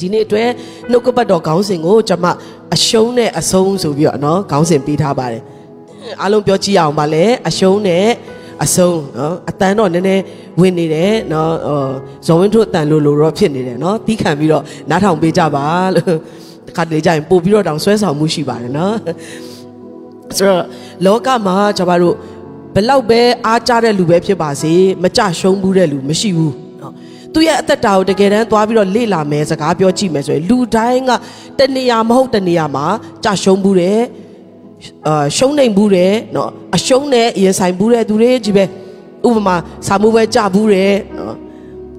ဒီနေ့အတွက်နှုတ်ကပတ်တော်ခေါင်းစဉ်ကိုကျွန်မအရှုံးနဲ့အဆုံးဆိုပြီးတော့နော်ခေါင်းစဉ်ပေးထားပါတယ်အားလုံးပြောကြည့်အောင်ပါလေအရှုံးနဲ့အဆုံးနော်အတန်တော့နည်းနည်းဝင်နေတယ်နော်ဇော်ဝင်းထုတ်အတန်လိုလိုတော့ဖြစ်နေတယ်နော်တီးခံပြီးတော့နားထောင်ပေးကြပါလို့တခါတလေကြာရင်ပို့ပြီးတော့တောင်ဆွဲဆောင်မှုရှိပါတယ်နော်ဆိုတော့လောကမှာကျွန်တော်တို့ဘလောက်ပဲအားကြတဲ့လူပဲဖြစ်ပါစေမကြရှုံးဘူးတဲ့လူမရှိဘူး သူ့ရဲ့အသက်တာကိုတကယ်တမ်းသွားပြီးတော့လေ့လာမယ်စကားပြောကြည့်မယ်ဆိုရင်လူတိုင်းကတနေရာမဟုတ်တနေရာမှာကြာရှုံးဘူးတဲ့အာရှုံးနိုင်ဘူးတဲ့နော်အရှုံးနဲ့ရင်ဆိုင်ဘူးတဲ့သူတွေကြီးပဲဥပမာစာမိုးပွဲကြဘူးတဲ့နော်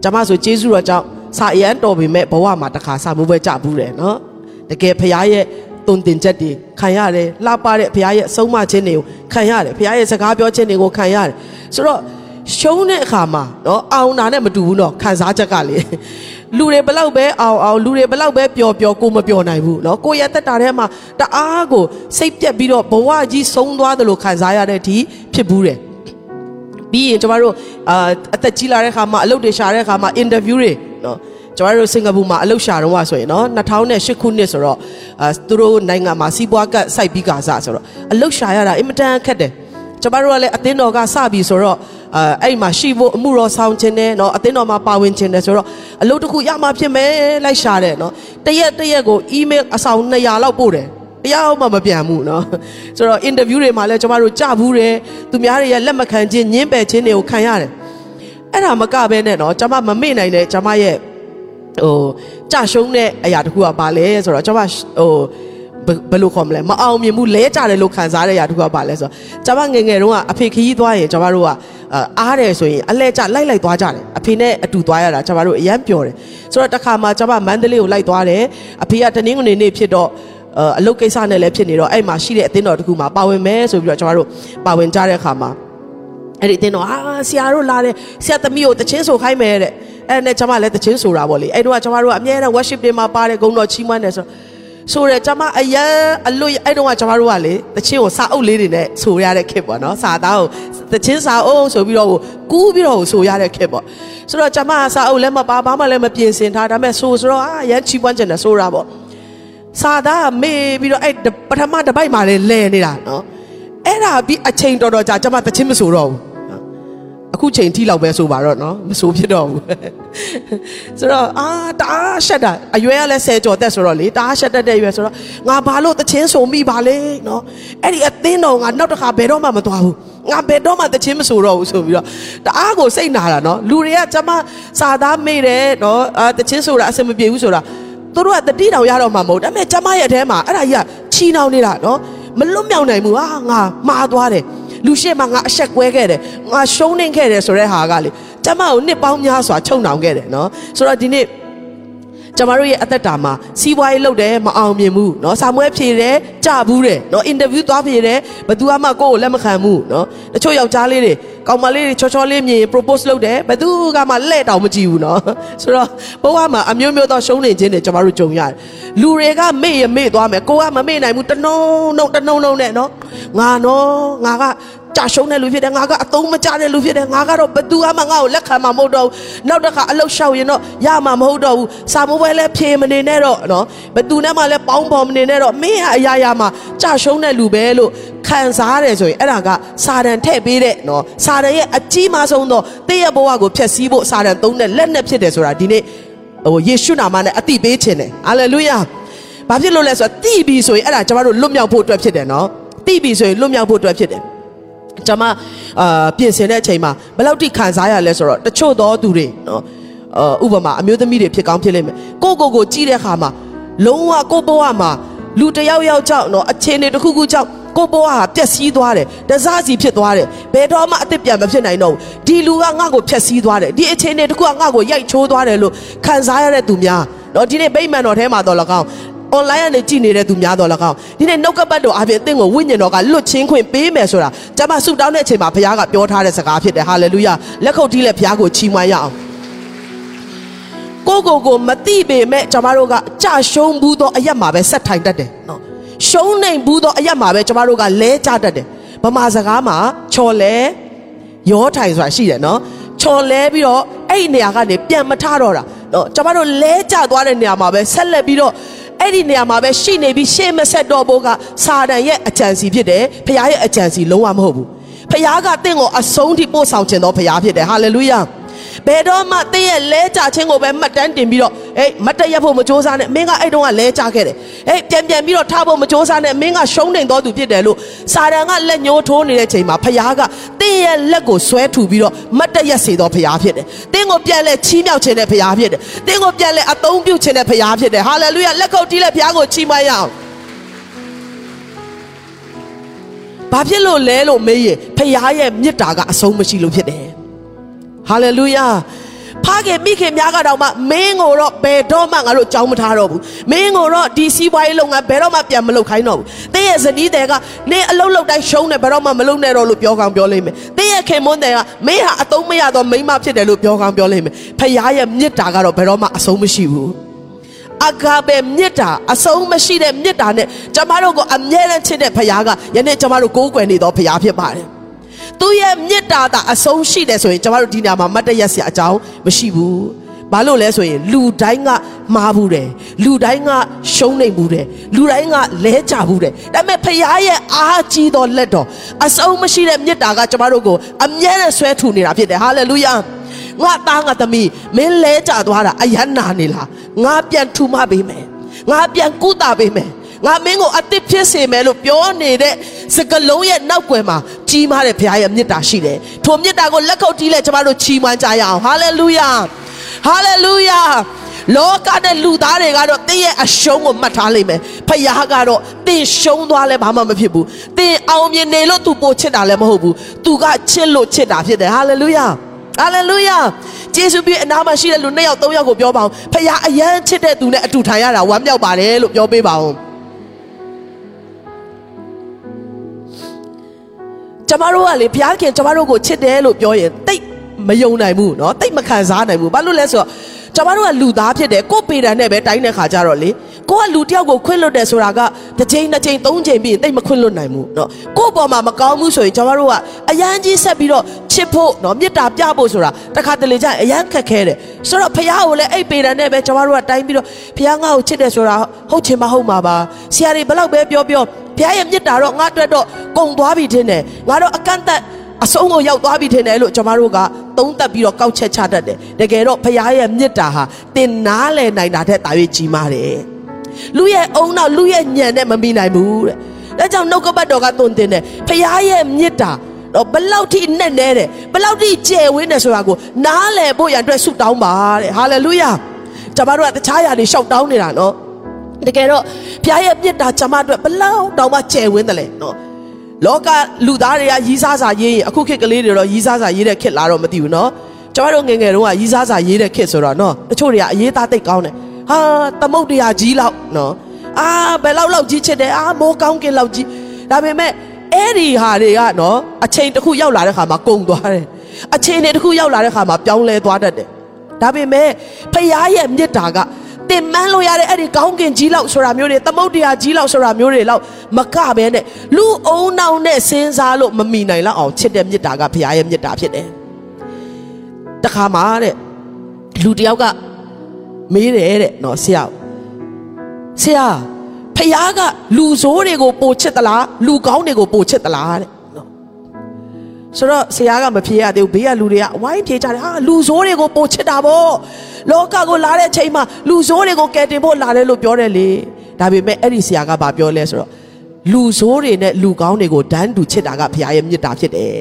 ကျွန်မဆိုကျေးဇူးတော်ကြောင့်စာအရန်တော်ပေမဲ့ဘဝမှာတခါစာမိုးပွဲကြဘူးတယ်နော်တကယ်ဖရားရဲ့တုံတင်ချက်တွေခံရတယ်လှပတဲ့ဖရားရဲ့အဆုံးမခြင်းတွေကိုခံရတယ်ဖရားရဲ့စကားပြောခြင်းတွေကိုခံရတယ်ဆိုတော့ ရှုံးတဲ့အခါမှာနော်အောင်တာနဲ့မတူဘူးနော်ခံစားချက်ကလေလူတွေဘလောက်ပဲအောင်အောင်လူတွေဘလောက်ပဲပျော်ပျော်ကိုမပျော်နိုင်ဘူးနော်ကိုယ့်ရဲ့တက်တာထဲမှာတအားကိုစိတ်ပြက်ပြီးတော့ဘဝကြီးဆုံးသွားတယ်လို့ခံစားရတဲ့အထိဖြစ်ဘူးတယ်ပြီးရင်ကျမတို့အာအသက်ကြီးလာတဲ့ခါမှာအလုပ်တွေရှာတဲ့ခါမှာအင်တာဗျူးတွေနော်ကျမတို့စင်ကာပူမှာအလုပ်ရှာတော့ဆိုရင်နော်2008ခုနှစ်ဆိုတော့အာသူတို့နိုင်ငံမှာစီးပွားကတ်စိုက်ပြီးကစားဆိုတော့အလုပ်ရှာရတာအင်မတန်ခက်တယ်ကျမတို့ကလည်းအသင်းတော်ကစပြီဆိုတော့ အဲအဲ့မှာရှိဖို့အမှုတော်ဆောင်ခြင်းနဲ့เนาะအသင်းတော်မှာပါဝင်ခြင်းနဲ့ဆိုတော့အလုပ်တစ်ခုရမှာဖြစ်မယ်လိုက်ရှာတယ်เนาะတရက်တရက်ကိုအီးမေးလ်အဆောင်200လောက်ပို့တယ်တရားမှမပြန်ဘူးเนาะဆိုတော့အင်တာဗျူးတွေမှာလည်းကျမတို့ကြဘူးတယ်သူများတွေရဲ့လက်မခံခြင်းညှင်းပယ်ခြင်းတွေကိုခံရတယ်အဲ့ဒါမကဘဲနဲ့เนาะကျမမမေ့နိုင်တဲ့ကျမရဲ့ဟိုကြရှုံးတဲ့အရာတခုကပါလဲဆိုတော့ကျမဟို ဘယ်လိုခေါ်မလဲမအောင်မြင်ဘူးလဲကြတယ်လို့ခံစားရတဲ့အရာတခုကပါလဲဆိုတော့ကျမငယ်ငယ်တုန်းကအဖေခရီးသွားရင်ကျမတို့ကအားတယ်ဆိုရင်အလဲကျလိုက်လိုက်သွားကြတယ်အဖေနဲ့အတူသွားရတာကျမတို့အရန်ပျော်တယ်ဆိုတော့တစ်ခါမှကျမမန္တလေးကိုလိုက်သွားတယ်အဖေကတနင်္ဂနွေနေ့ဖြစ်တော့အလုပ်ကိစ္စနဲ့လည်းဖြစ်နေတော့အဲ့မှာရှိတဲ့အသင်းတော်တခုမှာပါဝင်မယ်ဆိုပြီးတော့ကျမတို့ပါဝင်ကြတဲ့အခါမှာအဲ့ဒီအသင်းတော်အာဆရာတို့လာတယ်ဆရာသမီးကိုတချင်းဆိုခိုင်းမယ်တဲ့အဲ့နဲ့ကျွန်မလည်းတချင်းဆိုတာပေါ့လေအဲ့တော့ကျွန်မတို့ကအမြဲတမ်း worship တွေမှာပါတယ်ဂုဏ်တော်ချီးမွမ်းတယ်ဆို ဆိုရဲကျွန်မအရန်အလွတ်အဲ့တော့ကျွန်မတို့ကလေတချင်းကိုစာအုပ်လေးတွေနဲ့ဆိုရတဲ့ခက်ပေါ့နော်စာသားကိုတချင်းစာအုပ်ဆိုပြီးတော့ကူးပြီးတော့ဆိုရတဲ့ခက်ပေါ့ဆိုတော့ကျွန်မစာအုပ်လည်းမပါဘာမှလည်းမပြင်ဆင်ထားဒါပေမဲ့ဆိုဆိုတော့အာရန်ချီးမွမ်းချင်တယ်ဆိုတာပေါ့စာသားမေးပြီးတော့အဲ့ပထမတစ်ပိုက်မှာလည်းလဲနေတာနော်အဲ့ဒါပြီးအချိန်တော်တော်ကြာကျွန်မတချင်းမဆိုတော့ဘူး အခုချိန်ထိလောက်ပဲဆိုပါတော့နော်မဆိုဖြစ်တော့ဘူးဆိုတော့အာတအားရှက်တာအရွယ်ကလည်းဆယ်ကျော်သက်ဆိုတော့လေတအားရှက်တတ်တဲ့အရွယ်ဆိုတော့ငါဘာလို့တချင်းဆိုမိပါလဲနော်အဲ့ဒီအသင်းတော်ကနောက်တစ်ခါဘယ်တော့မှမသွားဘူးငါဘယ်တော့မှတချင်းမဆိုတော့ဘူးဆိုပြီးတော့တအားကိုစိတ်နာတာနော်လူတွေကကျမစာသားမေ့တယ်နော်အာတချင်းဆိုတာအဆင်မပြေဘူးဆိုတာသူတို့ကတတိတောင်ရတော့မှမဟုတ်ဒါပေမဲ့ကျမရဲ့အထဲမှာအဲ့ဒါကြီးကချီနှောင်နေတာနော်မလွတ်မြောက်နိုင်ဘူးဟာငါမှားသွားတယ် လူရှိမှငါအဆက်ကွဲခဲ့တယ်ငါရှုံးနေခဲ့တယ်ဆိုတဲ့ဟာကလေကျမကိုနှစ်ပေါင်းများစွာချုပ်နှောင်ခဲ့တယ်နော်ဆိုတော့ဒီနေ့ ကျမတို့ရဲ့အသက်တာမှာစီးပွားရေးလုပ်တယ်မအောင်မြင်ဘူးเนาะစာမွဲဖြေတယ်ကြဘူးတယ်เนาะအင်တာဗျူးသွားဖြေတယ်ဘသူမှကိုယ့်ကိုလက်မခံဘူးเนาะတချို့ယောက်ျားလေးတွေကောင်မလေးတွေချောချောလေးမြင် propose လုပ်တယ်ဘသူကမှလက်တောင်မကြည့်ဘူးเนาะဆိုတော့ဘဝမှာအမျိုးမျိုးသောရှုံးနေခြင်းတွေကျမတို့ကြုံရတယ်လူတွေကမေ့ရမေ့သွားမယ်ကိုကမမေ့နိုင်ဘူးတနှုံနှုံတနှုံနှုံနဲ့เนาะငါနော်ငါက ကြာရှုံးတဲ့လူဖြစ်တယ်ငါကအသုံးမကျတဲ့လူဖြစ်တယ်ငါကတော့ဘသူမှငါ့ကိုလက်ခံမှာမဟုတ်တော့ဘူးနောက်တစ်ခါအလုတ်လျှောက်ရင်တော့ရမှာမဟုတ်တော့ဘူးစာမိုးပွဲလဲဖြေမနေနဲ့တော့နော်ဘသူနဲ့မှလည်းပေါင်းဖော်မနေနဲ့တော့မင်းဟာအရာရာမှာကြာရှုံးတဲ့လူပဲလို့ခံစားရတယ်ဆိုရင်အဲ့ဒါကစာတန်ထည့်ပေးတဲ့နော်စာတန်ရဲ့အကြီးမားဆုံးသောတည့်ရဘဝကိုဖျက်ဆီးဖို့စာတန်သုံးတဲ့လက်နဲ့ဖြစ်တယ်ဆိုတာဒီနေ့ဟိုယေရှုနာမနဲ့အတိပေးခြင်းတယ်ဟာလေလုယာဘာဖြစ်လို့လဲဆိုတော့တိပြီဆိုရင်အဲ့ဒါကျမတို့လွတ်မြောက်ဖို့အတွက်ဖြစ်တယ်နော်တိပြီဆိုရင်လွတ်မြောက်ဖို့အတွက်ဖြစ်တယ် ကျွန်မအာပြင်ဆင်တဲ့အချိန်မှာဘယ်လောက်ထိခံစားရလဲဆိုတော့တချို့သောသူတွေနော်အာဥပမာအမျိုးသမီးတွေဖြစ်ကောင်းဖြစ်လိမ့်မယ်ကိုကိုကိုကြည့်တဲ့အခါမှာလုံးဝကိုဘဝမှာလူတယောက်ယောက်ကြောင့်နော်အခြေအနေတစ်ခုခုကြောင့်ကိုဘဝဟာပျက်စီးသွားတယ်တစားစီဖြစ်သွားတယ်ဘယ်တော့မှအစ်စ်ပြန်မဖြစ်နိုင်တော့ဘူးဒီလူကငါ့ကိုဖျက်ဆီးသွားတယ်ဒီအခြေအနေတစ်ခုကငါ့ကိုရိုက်ချိုးသွားတယ်လို့ခံစားရတဲ့သူများနော်ဒီနေ့ဗိမာန်တော်ထဲမှာတော့လကောင်း online ကနေကြည်နေတဲ့သူများတော့လကောင်းဒီနေ့နှုတ်ကပတ်တော်အပြင်အသင်ကိုဝိညာဉ်တော်ကလွတ်ချင်းခွင့်ပေးမယ်ဆိုတာကျွန်မဆုတောင်းတဲ့အချိန်မှာဘုရားကပြောထားတဲ့စကားဖြစ်တယ်ဟာလေလုယာလက်ခုပ်တီးလက်ဘုရားကိုချီးမွမ်းရအောင်ကိုကိုကိုမတိပေမဲ့ကျွန်မတို့ကကြာရှုံးဘူးသောအရက်မှာပဲဆက်ထိုင်တတ်တယ်နော်ရှုံးနိုင်ဘူးသောအရက်မှာပဲကျွန်မတို့ကလဲကြတတ်တယ်ဗမာစကားမှာချော်လဲရောထိုင်ဆိုတာရှိတယ်နော်ချော်လဲပြီးတော့အဲ့ဒီနေရာကနေပြန်မထတော့တာနော်ကျမတို့လဲကျသွားတဲ့နေရာမှာပဲဆက်လက်ပြီးတော့ အဲ့ဒီနေရာမှာပဲရှိနေပြီးရှေ့မဆက်တော့ဖို့ကစာတန်ရဲ့အကြံစီဖြစ်တယ်ဖခင်ရဲ့အကြံစီလုံးဝမဟုတ်ဘူးဖခင်ကတင့်ကိုအဆုံးထိပို့ဆောင်ခြင်းသောဖခင်ဖြစ်တယ်ဟာလေလုယာ ဘယ်တော့မှတင်းရဲ့လဲကြခြင်းကိုပဲမှတ်တမ်းတင်ပြီးတော့ဟေးမတ်တရက်ဖို့မစ조사နဲ့မင်းကအဲ့တုန်းကလဲကြခဲ့တယ်ဟေးပြန်ပြန်ပြီးတော့ထားဖို့မစ조사နဲ့မင်းကရှုံးနေတော်သူဖြစ်တယ်လို့စာတန်ကလက်ညှိုးထိုးနေတဲ့ချိန်မှာဖခင်ကတင်းရဲ့လက်ကိုဆွဲထူပြီးတော့မတ်တရက်စေတော်ဖခင်ဖြစ်တယ်တင်းကိုပြန်လဲချီးမြှောက်ခြင်းတဲ့ဖခင်ဖြစ်တယ်တင်းကိုပြန်လဲအသုံးပြုခြင်းတဲ့ဖခင်ဖြစ်တယ်ဟာလေလုယာလက်ခုပ်တီးလက်ဖခင်ကိုချီးမွမ်းရအောင်ဘာဖြစ်လို့လဲလို့မေးရင်ဖခင်ရဲ့မေတ္တာကအဆုံးမရှိလို့ဖြစ်တယ် ဟာလေလုယာဖခင်မိခင်များကတော့မှမင်းကိုတော့ဘယ်တော့မှငါတို့ကြောင်းမထားတော့ဘူးမင်းကိုတော့ဒီစီးပွားရေးလုပ်ငန်းဘယ်တော့မှပြန်မလုပ်ခိုင်းတော့ဘူးတင်းရဲ့ဇနီးတဲ့ကနေအလုပ်လုပ်တိုင်းရှုံးတယ်ဘယ်တော့မှမလုပ်နဲ့တော့လို့ပြောကောင်းပြောလိမ့်မယ်တင်းရဲ့ခင်မွန်းတဲ့ကမင်းဟာအသုံးမရတော့မိန်းမဖြစ်တယ်လို့ပြောကောင်းပြောလိမ့်မယ်ဖခင်ရဲ့မေတ္တာကတော့ဘယ်တော့မှအဆုံးမရှိဘူးအဂါဘေမေတ္တာအဆုံးမရှိတဲ့မေတ္တာနဲ့ကျမတို့ကိုအမြဲတမ်းချစ်တဲ့ဖခင်ကယနေ့ကျမတို့ကိုးကွယ်နေသောဖခင်ဖြစ်ပါတယ် သူရဲ့မေတ္တာသာအဆုံးရှိတယ်ဆိုရင်ကျမတို့ဒီနေရာမှာမတ်တရက်စရာအကြောင်းမရှိဘူးဘာလို့လဲဆိုရင်လူတိုင်းကမှားဘူးတယ်လူတိုင်းကရှုံးနေဘူးတယ်လူတိုင်းကလဲကြဘူးတယ်ဒါပေမဲ့ဖခင်ရဲ့အားကြီးသောလက်တော်အဆုံးမရှိတဲ့မေတ္တာကကျမတို့ကိုအမြဲတမ်းဆွဲထူနေတာဖြစ်တယ်ဟာလေလုယာငါသားငါသမီးမင်းလဲကြသွားတာအယံနာနေလားငါပြန်ထူမပေးမယ်ငါပြန်ကုသပေးမယ် ငါမင်းကိုအသစ်ဖြစ်စေမယ်လို့ပြောနေတဲ့စကလုံးရဲ့နောက်ွယ်မှာကြီးမားတဲ့ဘုရားရဲ့မေတ္တာရှိတယ်ထိုမေတ္တာကိုလက်ခုပ်တီးလဲကျမတို့ချီးမွမ်းကြရအောင်ဟာလေလုယာဟာလေလုယာလောကတဲ့လူသားတွေကတော့တင်းရဲ့အရှုံးကိုမှတ်ထားလိမ့်မယ်ဖခင်ကတော့တင်းရှုံးသွားလဲဘာမှမဖြစ်ဘူးတင်းအောင်မြင်နေလို့ तू ပိုချစ်တာလည်းမဟုတ်ဘူး तू ကချစ်လို့ချစ်တာဖြစ်တယ်ဟာလေလုယာဟာလေလုယာယေရှုပြည့်အနာမှာရှိတဲ့လူနှစ်ယောက်သုံးယောက်ကိုပြောပါအောင်ဖခင်အယမ်းချစ်တဲ့သူနဲ့အတူထိုင်ရတာဝမ်းမြောက်ပါတယ်လို့ပြောပေးပါအောင် ကျမတို့ကလေဘုရားခင်ကျမတို့ကိုချစ်တယ်လို့ပြောရင်တိတ်မယုံနိုင်ဘူးเนาะတိတ်မခံစားနိုင်ဘူးဘာလို့လဲဆိုတော့ကျမတို့ကလူသားဖြစ်တယ်ကို့ပေတံနဲ့ပဲတိုင်းတဲ့ခါကြတော့လေ ကိုကလူတယောက်ကိုခွင့်လွတ်တယ်ဆိုတာကတစ်ချိန်နှစ်ချိန်သုံးချိန်ပြီးရင်တိတ်မခွင့်လွတ်နိုင်ဘူးเนาะကို့ပေါ်မှာမကောင်းဘူးဆိုရင်ကျမတို့ကအယမ်းကြီးဆက်ပြီးတော့ချစ်ဖို့เนาะမေတ္တာပြဖို့ဆိုတာတခါတလေကျရင်အယမ်းခက်ခဲတယ်ဆိုတော့ဖះကိုလည်းအဲ့ပေတံနဲ့ပဲကျမတို့ကတိုင်းပြီးတော့ဖះငါ့ကိုချစ်တယ်ဆိုတာဟုတ်ချင်မဟုတ်မှာပါဆရာတွေဘလောက်ပဲပြောပြောဘုရားရဲ့မေတ္တာတော့ငါအတွက်တော့ကုံသွားပြီထင်တယ်ငါတော့အကန့်အသတ်အဆုံးကိုရောက်သွားပြီထင်တယ်လို့ကျွန်တော်တို့ကသုံးသပ်ပြီးတော့ကောက်ချက်ချတတ်တယ်တကယ်တော့ဘုရားရဲ့မေတ္တာဟာတင်နားလည်နိုင်တာထက်တာ၍ကြီးမားတယ် လူရဲ့အုံနောက်လူရဲ့ညံနဲ့မမိနိုင်ဘူးတဲ့ဒါကြောင့်နှုတ်ကပတ်တော်ကသွန်သင်တယ်ဘုရားရဲ့မေတ္တာတော့ဘလောက်ထိနဲ့နဲတယ်ဘလောက်ထိကျယ်ဝန်းတယ်ဆိုတာကိုနားလည်ဖို့ရန်အတွက်ဆုတောင်းပါတဲ့ဟာလေလုယာကျွန်တော်တို့ကတခြားຢာတွေရှောက်တောင်းနေတာနော်တကယ်တော့ဘုရားရဲ့မြတ်တာကျွန်မတို့ဘလောက်တောင်မှကျယ်ဝန်းတယ်လေနော်လောကလူသားတွေကရီးစားစာရေးရင်အခုခေတ်ကလေးတွေတော့ရီးစားစာရေးတဲ့ခေတ်လာတော့မသိဘူးနော်ကျွန်တော်တို့ငယ်ငယ်တုန်းကရီးစားစာရေးတဲ့ခေတ်ဆိုတော့နော်တချို့တွေကအရေးသားသိပ်ကောင်းတယ် ဟာသမုတ်တရားကြီးလောက်နော်အာဘယ်လောက်လောက်ကြီးချစ်တယ်အာမိုးကောင်းကင်လောက်ကြီးဒါပေမဲ့အဲ့ဒီဟာတွေကနော်အချိန်တစ်ခုရောက်လာတဲ့ခါမှာကုန်သွားတယ်အချိန်တွေတစ်ခုရောက်လာတဲ့ခါမှာပြောင်းလဲသွားတတ်တယ်ဒါပေမဲ့ဖခင်ရဲ့မြတ်တာကတင်မန်းလို့ရတဲ့အဲ့ဒီကောင်းကင်ကြီးလောက်ဆိုတာမျိုးတွေသမုတ်တရားကြီးလောက်ဆိုတာမျိုးတွေလောက်မကပဲနဲ့လူအုံနောက်နဲ့စဉ်းစားလို့မမိနိုင်လောက်အောင်ချစ်တဲ့မေတ္တာကဘုရားရဲ့မေတ္တာဖြစ်တယ်တခါမှတဲ့လူတယောက်က မေးတယ်တဲ့နော်ဆရာဆရာဖះကလူဆိုးတွေကိုပိုချစ်သလားလူကောင်းတွေကိုပိုချစ်သလားတဲ့နော်ဆိုတော့ဆရာကမဖြေရသေးဘူးဘေးကလူတွေကဝိုင်းဖြေကြတယ်ဟာလူဆိုးတွေကိုပိုချစ်တာဗောလောကကိုလာတဲ့အချိန်မှာလူဆိုးတွေကိုကယ်တင်ဖို့လာတယ်လို့ပြောတယ်လေဒါပေမဲ့အဲ့ဒီဆရာကဘာပြောလဲဆိုတော့လူဆိုးတွေနဲ့လူကောင်းတွေကိုဒန်းတူချစ်တာကဘုရားရဲ့မေတ္တာဖြစ်တယ်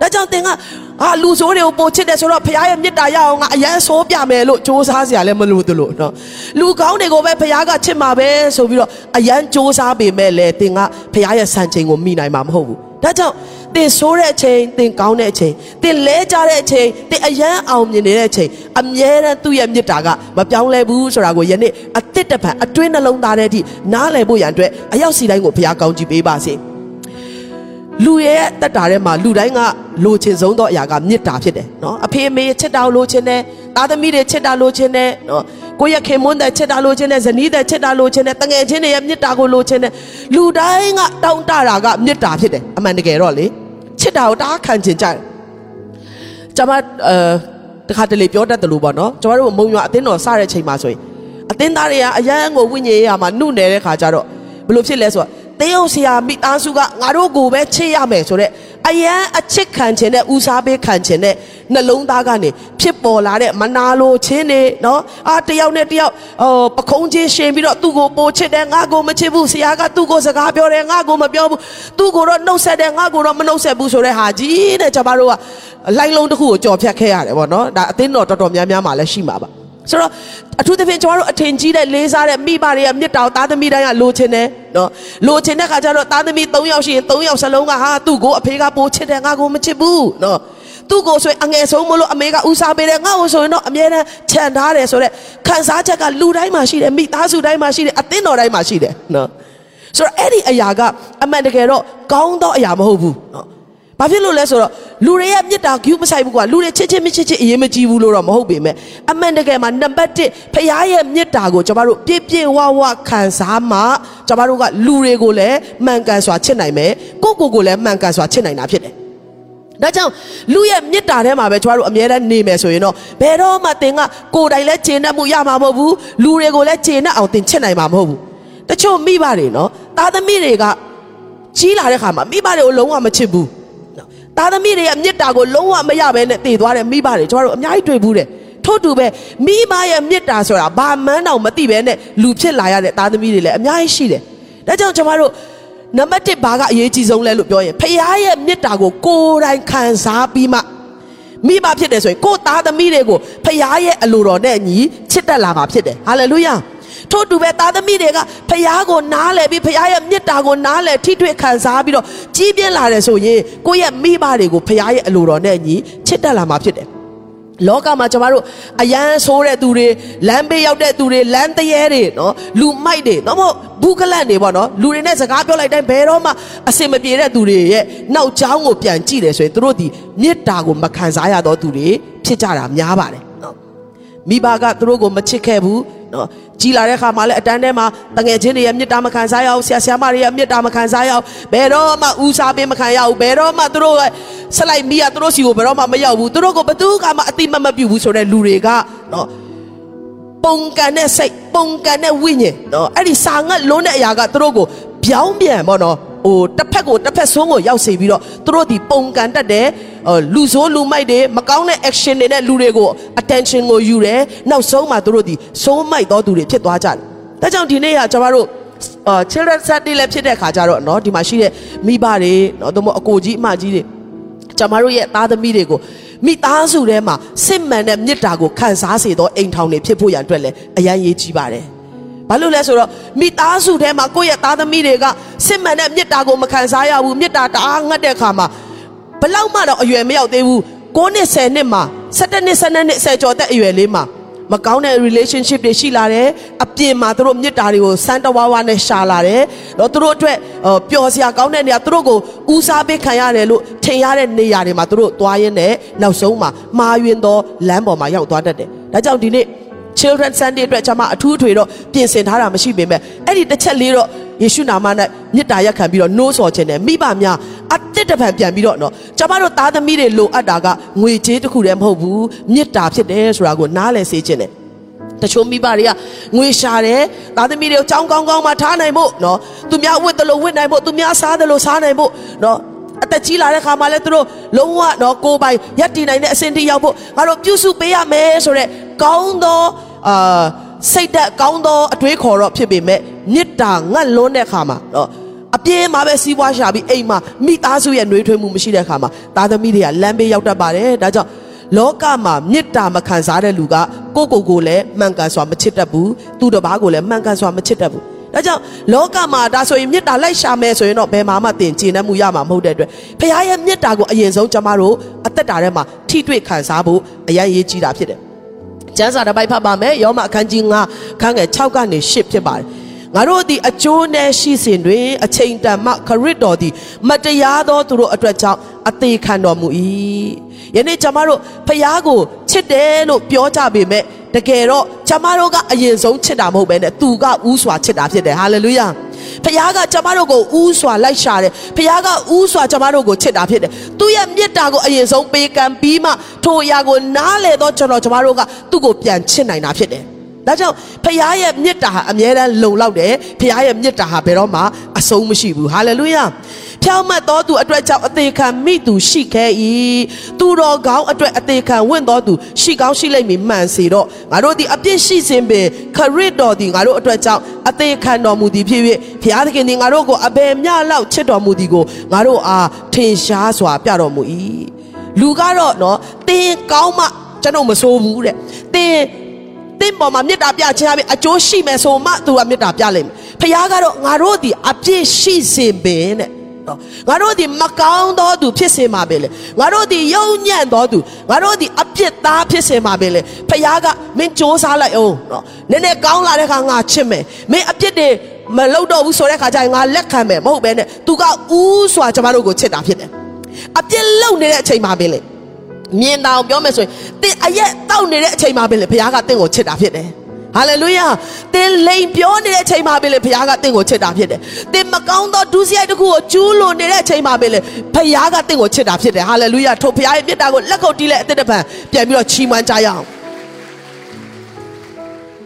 ဒါကြောင့်သင်ကအာလူဆိုးတွေကိုပိုချစ်တယ်ဆိုတော့ဘုရားရဲ့မေတ္တာရအောင်ငါအရန်ဆိုးပြမယ်လို့စ조사စရာလည်းမလိုသလိုနော်လူကောင်းတွေကိုပဲဘုရားကချစ်မှာပဲဆိုပြီးတော့အရန်စ조사ပေမဲ့လေသင်ကဘုရားရဲ့စံချိန်ကိုမိနိုင်မှာမဟုတ်ဘူးဒါကြောင့်သင်ဆိုးတဲ့အချိန်သင်ကောင်းတဲ့အချိန်သင်လဲကြတဲ့အချိန်သင်အယမ်းအောင်မြင်နေတဲ့အချိန်အမြဲတမ်းသူ့ရဲ့မေတ္တာကမပြောင်းလဲဘူးဆိုတာကိုယနေ့အသစ်တစ်ဖန်အတွင်းနှလုံးသားထဲအထိနားလည်ဖို့ရန်အတွက်အရောက်စီတိုင်းကိုဘုရားကောင်းချီးပေးပါစေ လူရဲ့တက်တာထဲမှာလူတိုင်းကလိုချင်ဆုံးသောအရာကမေတ္တာဖြစ်တယ်နော်အဖေအမေချစ်တာကိုလိုချင်တယ်သားသမီးတွေချစ်တာလိုချင်တယ်နော်ကိုယ့်ရဲ့ခင်မွန်းတဲ့ချစ်တာလိုချင်တယ်ဇနီးတဲ့ချစ်တာလိုချင်တယ်တငယ်ချင်းတွေရဲ့မေတ္တာကိုလိုချင်တယ်လူတိုင်းကတောင်းတတာကမေတ္တာဖြစ်တယ်အမှန်တကယ်တော့လေချစ်တာကိုတားခံချင်ကြတယ်ကျွန်မအဲတခါတလေပြောတတ်တယ်လို့ပေါ့နော်ကျမတို့မုံရွာအသင်းတော်စတဲ့ချိန်မှာဆိုရင်အသင်းသားတွေကအရန်ကိုဝိညာဉ်ရေးရမှာနှုတ်နေတဲ့ခါကျတော့ဘယ်လိုဖြစ်လဲဆိုတော့ တင်းအောင်ဆရာမိသားစုကငါတို့ကိုပဲချစ်ရမယ်ဆိုတော့အရန်အချစ်ခံခြင်းနဲ့ဦးစားပေးခံခြင်းနဲ့နှလုံးသားကနေဖြစ်ပေါ်လာတဲ့မနာလိုခြင်းတွေနော်အာတယောက်နဲ့တယောက်ဟိုပခုံးချင်းရှင်ပြီးတော့သူ့ကိုပိုချစ်တယ်ငါကိုမချစ်ဘူးဆရာကသူ့ကိုစကားပြောတယ်ငါကိုမပြောဘူးသူ့ကိုတော့နှုတ်ဆက်တယ်ငါကိုတော့မနှုတ်ဆက်ဘူးဆိုတဲ့ဟာကြီးတဲ့ကျွန်တော်တို့ကလိုင်းလုံးတစ်ခုကိုကြော်ဖြတ်ခဲ့ရတယ်ပေါ့နော်ဒါအသင်းတော်တော်တော်များများမှလည်းရှိမှာပါ ဆိုတော့အထူးသဖြင့်ကျွန်တော်တို့အထင်ကြီးတဲ့လေးစားတဲ့မိဘတွေကမြစ်တောင်သားသမီးတိုင်းကလိုချင်တယ်နော်လိုချင်တဲ့ခါကျတော့သားသမီး၃ယောက်ရှိရင်၃ယောက်စလုံးကဟာသူ့ကိုအဖေကပိုချစ်တယ်ငါကိုမချစ်ဘူးနော်သူ့ကိုဆိုရင်အငယ်ဆုံးမလို့အမေကဦးစားပေးတယ်ငါ့ကိုဆိုရင်တော့အမြဲတမ်းခြံထားတယ်ဆိုတော့ခံစားချက်ကလူတိုင်းမှာရှိတယ်မိသားစုတိုင်းမှာရှိတယ်အသင်းတော်တိုင်းမှာရှိတယ်နော်ဆိုတော့အဲ့ဒီအရာကအမှန်တကယ်တော့ကောင်းသောအရာမဟုတ်ဘူးနော် ဘာဖြစ်လို့လဲဆိုတော့လူတွေရဲ့မြစ်တာဂူးမဆိုင်ဘူးကွာလူတွေချစ်ချစ်မချစ်ချစ်အရေးမကြီးဘူးလို့တော့မဟုတ်ပေမဲ့အမှန်တကယ်မှာနံပါတ်1ဖခင်ရဲ့မြစ်တာကိုကျွန်တော်တို့ပြည့်ပြည့်ဝဝခံစားမှကျွန်တော်တို့ကလူတွေကိုလည်းမှန်ကန်စွာချစ်နိုင်မယ်ကိုယ့်ကိုယ်ကိုလည်းမှန်ကန်စွာချစ်နိုင်တာဖြစ်တယ်ဒါကြောင့်လူရဲ့မေတ္တာထဲမှာပဲကျွန်တော်တို့အမြဲတမ်းနေမယ်ဆိုရင်တော့ဘယ်တော့မှသင်ကကိုယ်တိုင်လည်းကျေနပ်မှုရမှာမဟုတ်ဘူးလူတွေကိုလည်းကျေနပ်အောင်သင်ချစ်နိုင်မှာမဟုတ်ဘူးတချို့မိဘတွေနော်သားသမီးတွေကကြီးလာတဲ့ခါမှာမိဘတွေကိုလုံးဝမချစ်ဘူးနော် သားသမီးတွေရဲ့မေတ္တာကိုလုံးဝမရဘဲနဲ့တည်သွားတဲ့မိဘတွေကျွန်တော်တို့အများကြီးတွေ့ဘူးတယ်ထို့တူပဲမိဘရဲ့မေတ္တာဆိုတာဘာမှန်းတော့မသိဘဲနဲ့လူဖြစ်လာရတဲ့သားသမီးတွေလည်းအများကြီးရှိတယ်ဒါကြောင့်ကျွန်တော်တို့နံပါတ်1ဘာကအရေးကြီးဆုံးလဲလို့ပြောရင်ဖခင်ရဲ့မေတ္တာကိုကိုယ်တိုင်ခံစားပြီးမှမိဘဖြစ်တယ်ဆိုရင်ကိုယ်သားသမီးတွေကိုဖခင်ရဲ့အလိုတော်နဲ့အညီချစ်တတ်လာမှာဖြစ်တယ်ဟာလေလုယာ ထို့တူပဲသားသမီးတွေကဖခင်ကိုနားလည်ပြီးဖခင်ရဲ့မေတ္တာကိုနားလည်ထိတွေ့ခံစားပြီးတော့ကြီးပြင်းလာတယ်ဆိုရင်ကိုယ့်ရဲ့မိဘတွေကိုဖခင်ရဲ့အလိုတော်နဲ့အညီချစ်တတ်လာမှာဖြစ်တယ်လောကမှာကျမတို့အယမ်းဆိုးတဲ့သူတွေလမ်းဘေးရောက်တဲ့သူတွေလမ်းတရေတွေနော်လူမိုက်တွေနော်မဟုတ်ဘူးကလန့်တွေပေါ့နော်လူတွေနဲ့စကားပြောလိုက်တိုင်းဘယ်တော့မှအစင်မပြေတဲ့သူတွေရဲ့နောက်ချောင်းကိုပြန်ကြည့်တယ်ဆိုရင်သူတို့ဒီမေတ္တာကိုမခံစားရတော့သူတွေဖြစ်ကြတာများပါတယ်နော် မိဘကသူတို့ကိုမချစ်ခဲ့ဘူးနော်ကြီးလာတဲ့ခါမှာလည်းအတန်းထဲမှာတငယ်ချင်းတွေရဲ့မေတ္တာမခံစားရအောင်ဆရာဆရာမတွေရဲ့မေတ္တာမခံစားရအောင်ဘယ်တော့မှဦးစားပေးမခံရဘူးဘယ်တော့မှသူတို့ရဲ့ဆက်လိုက်မိရသူတို့စီကိုဘယ်တော့မှမရောက်ဘူးသူတို့ကိုဘသူကမှအတိမမပြုတ်ဘူးဆိုတဲ့လူတွေကနော်ပုံကန်တဲ့စိတ်ပုံကန်တဲ့ဝိညာဉ်နော်အဲ့ဒီစာငတ်လုံးတဲ့အရာကသူတို့ကိုပြောင်းပြန်ပေါ့နော် ဟိုတစ်ဖက်ကိုတစ်ဖက်ဆုံးကိုရောက်စေပြီးတော့သူတို့ဒီပုံကန်တတ်တယ်လူဆိုးလူမိုက်တွေမကောင်းတဲ့ action တွေနဲ့လူတွေကို attention ကိုယူတယ်နောက်ဆုံးမှသူတို့ဒီစိုးမိုက်သောသူတွေဖြစ်သွားကြတယ်ဒါကြောင့်ဒီနေ့ကကျွန်တော်တို့အာ children Saturday လည်းဖြစ်တဲ့ခါကျတော့เนาะဒီမှာရှိတဲ့မိဘတွေเนาะတို့မအကိုကြီးအမကြီးတွေကျွန်တော်တို့ရဲ့သားသမီးတွေကိုမိသားစုထဲမှာစစ်မှန်တဲ့မေတ္တာကိုခံစားစေသောအိမ်ထောင်တွေဖြစ်ဖို့ရန်အတွက်လည်းအရန်ရေးကြီးပါတယ်။ ဘာလို့လဲဆိုတော့မိသားစုထဲမှာကိုယ့်ရဲ့သားသမီးတွေကစစ်မှန်တဲ့မေတ္တာကိုမခံစားရဘူးမေတ္တာတအားငတ်တဲ့အခါမှာဘလောက်မှတော့အရွယ်မရောက်သေးဘူး9နှစ်10နှစ်မှာ17နှစ်12နှစ်10ကျော်တဲ့အရွယ်လေးမှာမကောင်းတဲ့ relationship တွေရှိလာတယ်အပြင်မှာသူတို့မြစ်တာတွေကိုစမ်းတဝါးဝါနဲ့ရှာလာတယ်တော့သူတို့အတွက်ပျော်စရာကောင်းတဲ့နေရာသူတို့ကိုဦးစားပေးခံရတယ်လို့ထင်ရတဲ့နေရာတွေမှာသူတို့သွားရင်းနဲ့နောက်ဆုံးမှာမှားယွင်းသောလမ်းပေါ်မှာရောက်သွားတတ်တယ်ဒါကြောင့်ဒီနေ့ children sunday အတွက်ကျွန်မအထူးထွေတော့ပြင်ဆင်ထားတာမရှိပေမဲ့အဲ့ဒီတစ်ချက်လေးတော့ယေရှုနာမ၌မေတ္တာရက်ခံပြီးတော့နှိုးဆော်ခြင်းနဲ့မိဘများအတစ်တပံပြန်ပြီးတော့နော်ကျွန်မတို့သားသမီးတွေလိုအပ်တာကငွေကြေးတစ်ခုတည်းမဟုတ်ဘူးမေတ္တာဖြစ်တယ်ဆိုတာကိုနားလည်စေခြင်းနဲ့တချို့မိဘတွေကငွေရှာတယ်သားသမီးတွေကိုကြောင်းကောင်းကောင်းမှထားနိုင်ဖို့နော်သူများဝတ်တယ်လို့ဝတ်နိုင်ဖို့သူများစားတယ်လို့စားနိုင်ဖို့နော်အသက်ကြီးလာတဲ့ခါမှာလဲသူတို့လုံးဝတော့ကိုယ်ပိုင်ရက်တည်နိုင်တဲ့အဆင့်ထိရောက်ဖို့ငါတို့ပြုစုပေးရမယ်ဆိုတော့ကောင်းသော အာစိတ်သက်ကောင်းသောအတွေးခေါ်တော့ဖြစ်ပေမဲ့မေတ္တာငတ်လွန်းတဲ့ခါမှာနော်အပြင်းမှာပဲစီးပွားရှာပြီးအိမ်မှာမိသားစုရဲ့နှွေးထွေးမှုမရှိတဲ့ခါမှာသားသမီးတွေကလမ်းဘေးရောက်တတ်ပါတယ်ဒါကြောင့်လောကမှာမေတ္တာမခံစားတဲ့လူကကိုယ့်ကိုယ်ကိုလည်းမှန်ကန်စွာမချစ်တတ်ဘူးသူတစ်ပါးကိုလည်းမှန်ကန်စွာမချစ်တတ်ဘူးဒါကြောင့်လောကမှာဒါဆိုရင်မေတ္တာလိုက်ရှာမယ်ဆိုရင်တော့ဘယ်မှာမှတင်ကျင်တတ်မှုရမှာမဟုတ်တဲ့အတွက်ဖခင်ရဲ့မေတ္တာကိုအရင်ဆုံးကျမတို့အသက်တာထဲမှာထိတွေ့ခံစားဖို့အရန်ရေးကြီးတာဖြစ်တယ် ကျမ်းစာတစ်ပိုက်ဖတ်ပါမယ်ယောမအခန်းကြီး9ခန်းငယ်6ကနေ10ဖြစ်ပါတယ် ငါတို့သည်အကျိုးနဲ့ရှိစဉ်တွင်အချိန်တန်မှခရစ်တော်သည်မတရားသောသူတို့အတွက်ကြောင့်အသေးခံတော်မူ၏ယနေ့ကျွန်မတို့ဖျားကိုချစ်တယ်လို့ပြောကြပေမဲ့တကယ်တော့ကျမတို့ကအရင်ဆုံးချစ်တာမဟုတ်ပဲနဲ့သူကဥစွာချစ်တာဖြစ်တယ်ဟာလေလုယာဖခင်ကကျမတို့ကိုဥစွာလိုက်ရှာတယ်ဖခင်ကဥစွာကျမတို့ကိုချစ်တာဖြစ်တယ်သူရဲ့မေတ္တာကိုအရင်ဆုံးပေးကမ်းပြီးမှထိုအရာကိုနားလေတော့ကျွန်တော်ကျမတို့ကသူ့ကိုပြန်ချစ်နိုင်တာဖြစ်တယ် ဒါကြောင့်ဖခင်ရဲ့မေတ္တာဟာအမြဲတမ်းလုံလောက်တယ်ဖခင်ရဲ့မေတ္တာဟာဘယ်တော့မှအဆုံးမရှိဘူးဟာလေလုယာဖြောင့်မတ်တော်သူအတွက်ကြောင့်အသေးခံမိသူရှိခဲ့၏သူတော်ကောင်းအတွက်အသေးခံဝင့်တော်သူရှိကောင်းရှိလိမ့်မည်မှန်စေတော့ငါတို့ဒီအပြစ်ရှိစဉ်ပင်ခရစ်တော်ဒီငါတို့အတွက်ကြောင့်အသေးခံတော်မူသည်ဖြစ်၍ဘုရားသခင်ဒီငါတို့ကိုအဘယ်မျှလောက်ချစ်တော်မူသည်ကိုငါတို့အားထင်ရှားစွာပြတော်မူ၏လူကတော့နော်တင်းကောင်းမှကျွန်တော်မဆိုးဘူးတဲ့တင်း တင်းပေါ်မှာမေတ္တာပြခြင်းအပြင်အကျိုးရှိမယ်ဆိုမှသူကမေတ္တာပြလိမ့်မယ်ဖခင်ကတော့ငါတို့ဒီအပြစ်ရှိစဉ်ပင်တဲ့နော်ငါတို့ဒီမကောင်းသောသူဖြစ်စေမှာပဲလေငါတို့ဒီယုံညံ့သောသူငါတို့ဒီအပြစ်သားဖြစ်စေမှာပဲလေဖခင်ကမင်းစ조사လိုက်အောင်နော်နည်းနည်းကောင်းလာတဲ့ခါငါချစ်မယ်မင်းအပြစ်တွေမလုပ်တော့ဘူးဆိုတဲ့ခါကျရင်ငါလက်ခံမယ်မဟုတ်ပဲနဲ့သူကဥစွာကျမတို့ကိုချစ်တာဖြစ်တယ်အပြစ်လုပ်နေတဲ့အချိန်မှာပဲလေ မြင်တာအောင်ပြောမယ်ဆိုရင်တင်အရက်တောက်နေတဲ့အချိန်မှာပဲလေဘုရားကတင့်ကိုချစ်တာဖြစ်တယ်ဟာလေလုယာတင်လိန်ပြောနေတဲ့အချိန်မှာပဲလေဘုရားကတင့်ကိုချစ်တာဖြစ်တယ်တင်မကောင်းသောဒုစရိုက်တစ်ခုကိုကျူးလွန်နေတဲ့အချိန်မှာပဲလေဘုရားကတင့်ကိုချစ်တာဖြစ်တယ်ဟာလေလုယာထိုဘုရားရဲ့မြတ်တာကိုလက်ခုပ်တီးလက်အသက်တပံပြန်ပြီးတော့ချီးမွမ်းကြရအောင်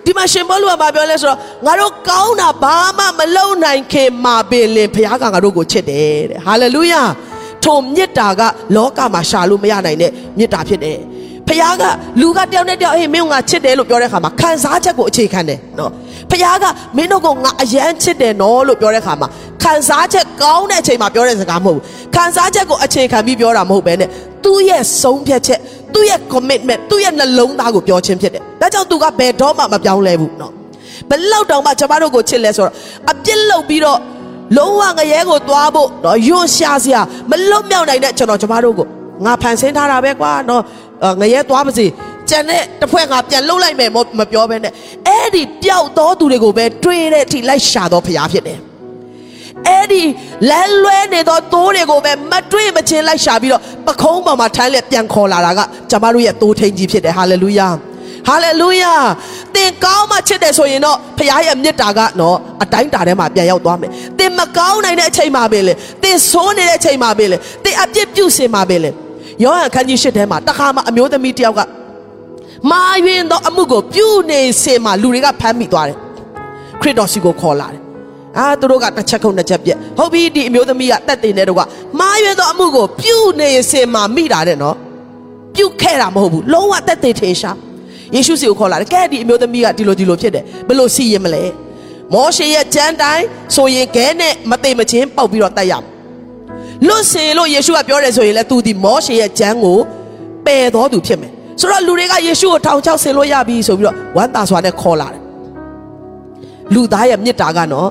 ဒီမှာရှင်ဘောလူကမပြောလဲဆိုတော့ငါတို့ကောင်းတာဘာမှမလုပ်နိုင်ခင်မှာပင်လင်ဘုရားကငါတို့ကိုချစ်တယ်တဲ့ဟာလေလုယာ ထိုမေတ္တာကလောကမှာရှာလို့မရနိုင်တဲ့မေတ္တာဖြစ်တယ်ဖခင်ကလူကတယောက်နဲ့တယောက်ဟေးမင်းကငါချစ်တယ်လို့ပြောတဲ့အခါမှာခံစားချက်ကိုအခြေခံတယ်နော်ဖခင်ကမင်းတို့ကငါအယမ်းချစ်တယ်နော်လို့ပြောတဲ့အခါမှာခံစားချက်ကောင်းတဲ့အချိန်မှာပြောတဲ့စကားမဟုတ်ဘူးခံစားချက်ကိုအခြေခံပြီးပြောတာမဟုတ်ပဲနဲ့သူ့ရဲ့ဆုံးဖြတ်ချက်သူ့ရဲ့ commitment သူ့ရဲ့နှလုံးသားကိုပြောခြင်းဖြစ်တယ်ဒါကြောင့်သူကဘယ်တော့မှမပြောင်းလဲဘူးနော်ဘယ်လောက်တောင်မှကျမတို့ကိုချစ်လဲဆိုတော့အပြစ်လုပ်ပြီးတော့ လုံးဝငရဲကိုသွားဖို့တော့ယွန်းရှာစရာမလွတ်မြောက်နိုင်တဲ့ကျွန်တော်ကျမတို့ကိုငါဖန်ဆင်းထားတာပဲကွာနော်ငရဲသွားပါစေကြံတဲ့တစ်ဖွဲ့ငါပြန်လှုပ်လိုက်မယ်မပြောဘဲနဲ့အဲ့ဒီပျောက်တော်သူတွေကိုပဲတွေးတဲ့အထိလိုက်ရှာတော့ဖရားဖြစ်တယ်အဲ့ဒီလမ်းလွဲနေသောသိုးတွေကိုပဲမတွေးမချင်းလိုက်ရှာပြီးတော့ပခုံးပေါ်မှာထမ်းလက်ပြန်ခေါ်လာတာကကျမတို့ရဲ့သိုးထိန်ကြီးဖြစ်တယ်ဟာလေလုယာ ဟာလေလုယာသင်ကောင်းမှချစ်တယ်ဆိုရင်တော့ဖခင်ရဲ့မေတ္တာကနော်အတိုင်းတာထဲမှာပြန်ရောက်သွားမယ်သင်မကောင်းနိုင်တဲ့အချိန်မှာပဲလေသင်ဆိုးနေတဲ့အချိန်မှာပဲလေသင်အပြစ်ပြုတ်စင်မှာပဲလေယောဟန်ခန်းကြီး၈ထဲမှာတခါမှအမျိုးသမီးတယောက်ကမာယွင်သောအမှုကိုပြုနေစင်မှာလူတွေကဖမ်းမိသွားတယ်ခရစ်တော်စီကိုခေါ်လာတယ်အာသူတို့ကတစ်ချက်ခုနှစ်ချက်ပြက်ဟုတ်ပြီဒီအမျိုးသမီးကတက်တင်တဲ့တော့ကမာယွင်သောအမှုကိုပြုနေစင်မှာမိတာတဲ့နော်ပြုခဲ့တာမဟုတ်ဘူးလုံးဝတက်တင်ထင်ရှား ယေရှုစီကိုခေါ်လာတယ်ကဲဒီအမျိုးသမီးကဒီလိုဒီလိုဖြစ်တယ်ဘယ်လိုစီရင်မလဲမောရှေရဲ့ကြမ်းတိုင်းဆိုရင်ခဲနဲ့မသိမချင်းပေါက်ပြီးတော့တက်ရမယ်လွတ်စေလို့ယေရှုကပြောတယ်ဆိုရင်လည်းသူဒီမောရှေရဲ့ကြမ်းကိုပယ်တော်သူဖြစ်မယ်ဆိုတော့လူတွေကယေရှုကိုထောင်ချောက်ဆင်လို့ရပြီဆိုပြီးတော့ဝမ်းသာစွာနဲ့ခေါ်လာတယ်လူသားရဲ့မေတ္တာကနော်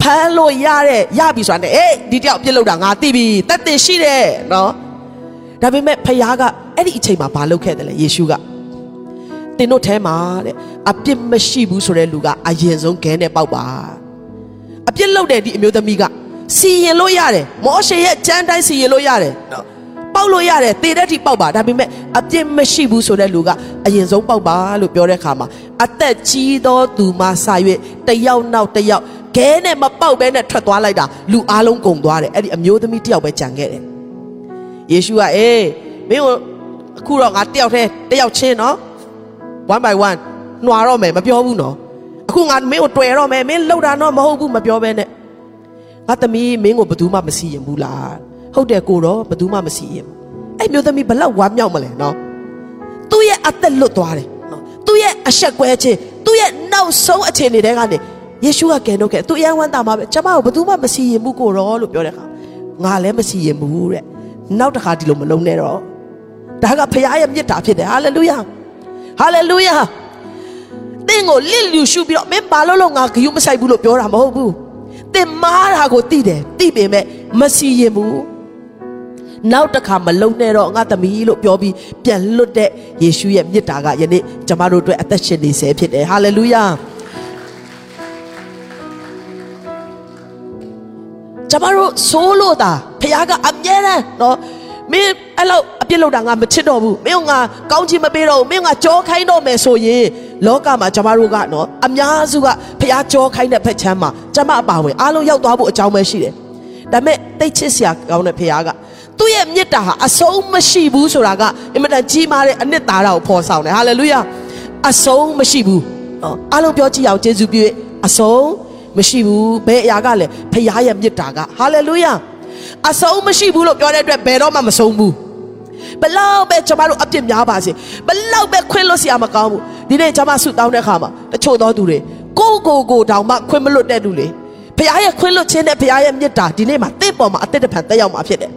ဖမ်းလို့ရတဲ့ရပြီဆိုတာနဲ့အေးဒီတယောက်ပြစ်လို့တာငါသိပြီတက်တင်ရှိတယ်နော်ဒါပေမဲ့ဖခင်ကအဲ့ဒီအချိန်မှာဘာလုပ်ခဲ့တယ်လဲယေရှုက တင်တို့ထဲမှာတဲ့အပြစ်မရှိဘူးဆိုတဲ့လူကအရင်ဆုံးခဲနဲ့ပေါက်ပါအပြစ်လုပ်တဲ့ဒီအမျိုးသမီးကစီရင်လို့ရတယ်မောရှေရဲ့ကြမ်းတိုင်းစီရင်လို့ရတယ်နော်ပေါက်လို့ရတယ်တေတဲ့ထိပေါက်ပါဒါပေမဲ့အပြစ်မရှိဘူးဆိုတဲ့လူကအရင်ဆုံးပေါက်ပါလို့ပြောတဲ့အခါမှာအသက်ကြီးသောသူမှစာ၍တယောက်နောက်တယောက်ခဲနဲ့မပေါက်ဘဲနဲ့ထွက်သွားလိုက်တာလူအားလုံးကုန်သွားတယ်အဲ့ဒီအမျိုးသမီးတယောက်ပဲကြံခဲ့တယ်ယေရှုကအေးမင်းတို့အခုတော့ငါတယောက်တည်းတယောက်ချင်းနော် one by one နှွာတော့မယ်မပြောဘူးနော်အခုငါမင်းကိုတွေ့တော့မယ်မင်းလှုပ်တာတော့မဟုတ်ဘူးမပြောဘဲနဲ့ငါသမီးမင်းကိုဘယ်သူမှမစီရင်ဘူးလားဟုတ်တယ်ကိုတော့ဘယ်သူမှမစီရင်အဲ့မျိုးသမီးဘလောက်ဝမ်းမြောက်မလဲနော်သူ့ရဲ့အသက်လွတ်သွားတယ်နော်သူ့ရဲ့အဆက်ကွဲခြင်းသူ့ရဲ့နောက်ဆုံးအခြေအနေတွေကနေယေရှုကကယ်တော့ခဲ့သူအယံဝမ်းသာမှာပဲကျမကိုဘယ်သူမှမစီရင်ဘူးကိုတော့လို့ပြောတဲ့အခါငါလည်းမစီရင်ဘူးတဲ့နောက်တစ်ခါဒီလိုမလုံးနဲ့တော့ဒါကဖခင်ရဲ့မြတ်တာဖြစ်တယ်ဟာလေလုယာ ဟာလေလုယာသင်ကိုလစ်လူရှုပြီးတော့မင်းဘာလို့လို့ငါဂယုမဆိုင်ဘူးလို့ပြောတာမဟုတ်ဘူးသင်မားတာကိုသိတယ်သိပေမဲ့မစီရင်ဘူးနောက်တစ်ခါမလုံနဲ့တော့ငါသမီးလို့ပြောပြီးပြန်လွတ်တဲ့ယေရှုရဲ့မြစ်တာကယနေ့ကျမတို့အတွက်အသက်ရှင်နေစေဖြစ်တယ်ဟာလေလုယာကျမတို့ဆိုးလို့တာဖခင်ကအမြဲတမ်းနော်မင်းအဲ့လောက် အပြစ်လုပ်တာငါမချစ်တော့ဘူးမင်းကငါကောင်းချင်မပေးတော့ဘူးမင်းကကြောခိုင်းတော့မယ်ဆိုရင်လောကမှာကျမတို့ကနော်အများစုကဖះကြောခိုင်းတဲ့ဖက်ချမ်းမှာကျမအပါဝင်အားလုံးရောက်သွားဖို့အကြောင်းပဲရှိတယ်ဒါပေမဲ့တိတ်ချစ်စရာကောင်းတဲ့ဖះကသူ့ရဲ့မေတ္တာဟာအဆုံးမရှိဘူးဆိုတာကအင်မတန်ကြီးမားတဲ့အနှစ်သာရကိုဖော်ဆောင်တယ်ဟာလေလုယာအဆုံးမရှိဘူးနော်အားလုံးပြောကြည့်အောင်ယေရှုပြုအဆုံးမရှိဘူးဘယ်အရာကလဲဖះရဲ့မေတ္တာကဟာလေလုယာအဆုံးမရှိဘူးလို့ပြောတဲ့အတွက်ဘယ်တော့မှမဆုံးဘူး ဘလောက်ပဲကျွန်တော်တို့အပြစ်များပါစေဘလောက်ပဲခွင့်လွတ်စရာမကောင်းဘူးဒီနေ့ကျွန်မဆုတောင်းတဲ့အခါမှာတချို့သောသူတွေကိုကိုကိုတောင်မှခွင့်မလွတ်တဲ့သူလေဘုရားရဲ့ခွင့်လွတ်ခြင်းနဲ့ဘုရားရဲ့မေတ္တာဒီနေ့မှာတင့်ပေါ်မှာအသက်တဖန်တက်ရောက်မှာဖြစ်တယ်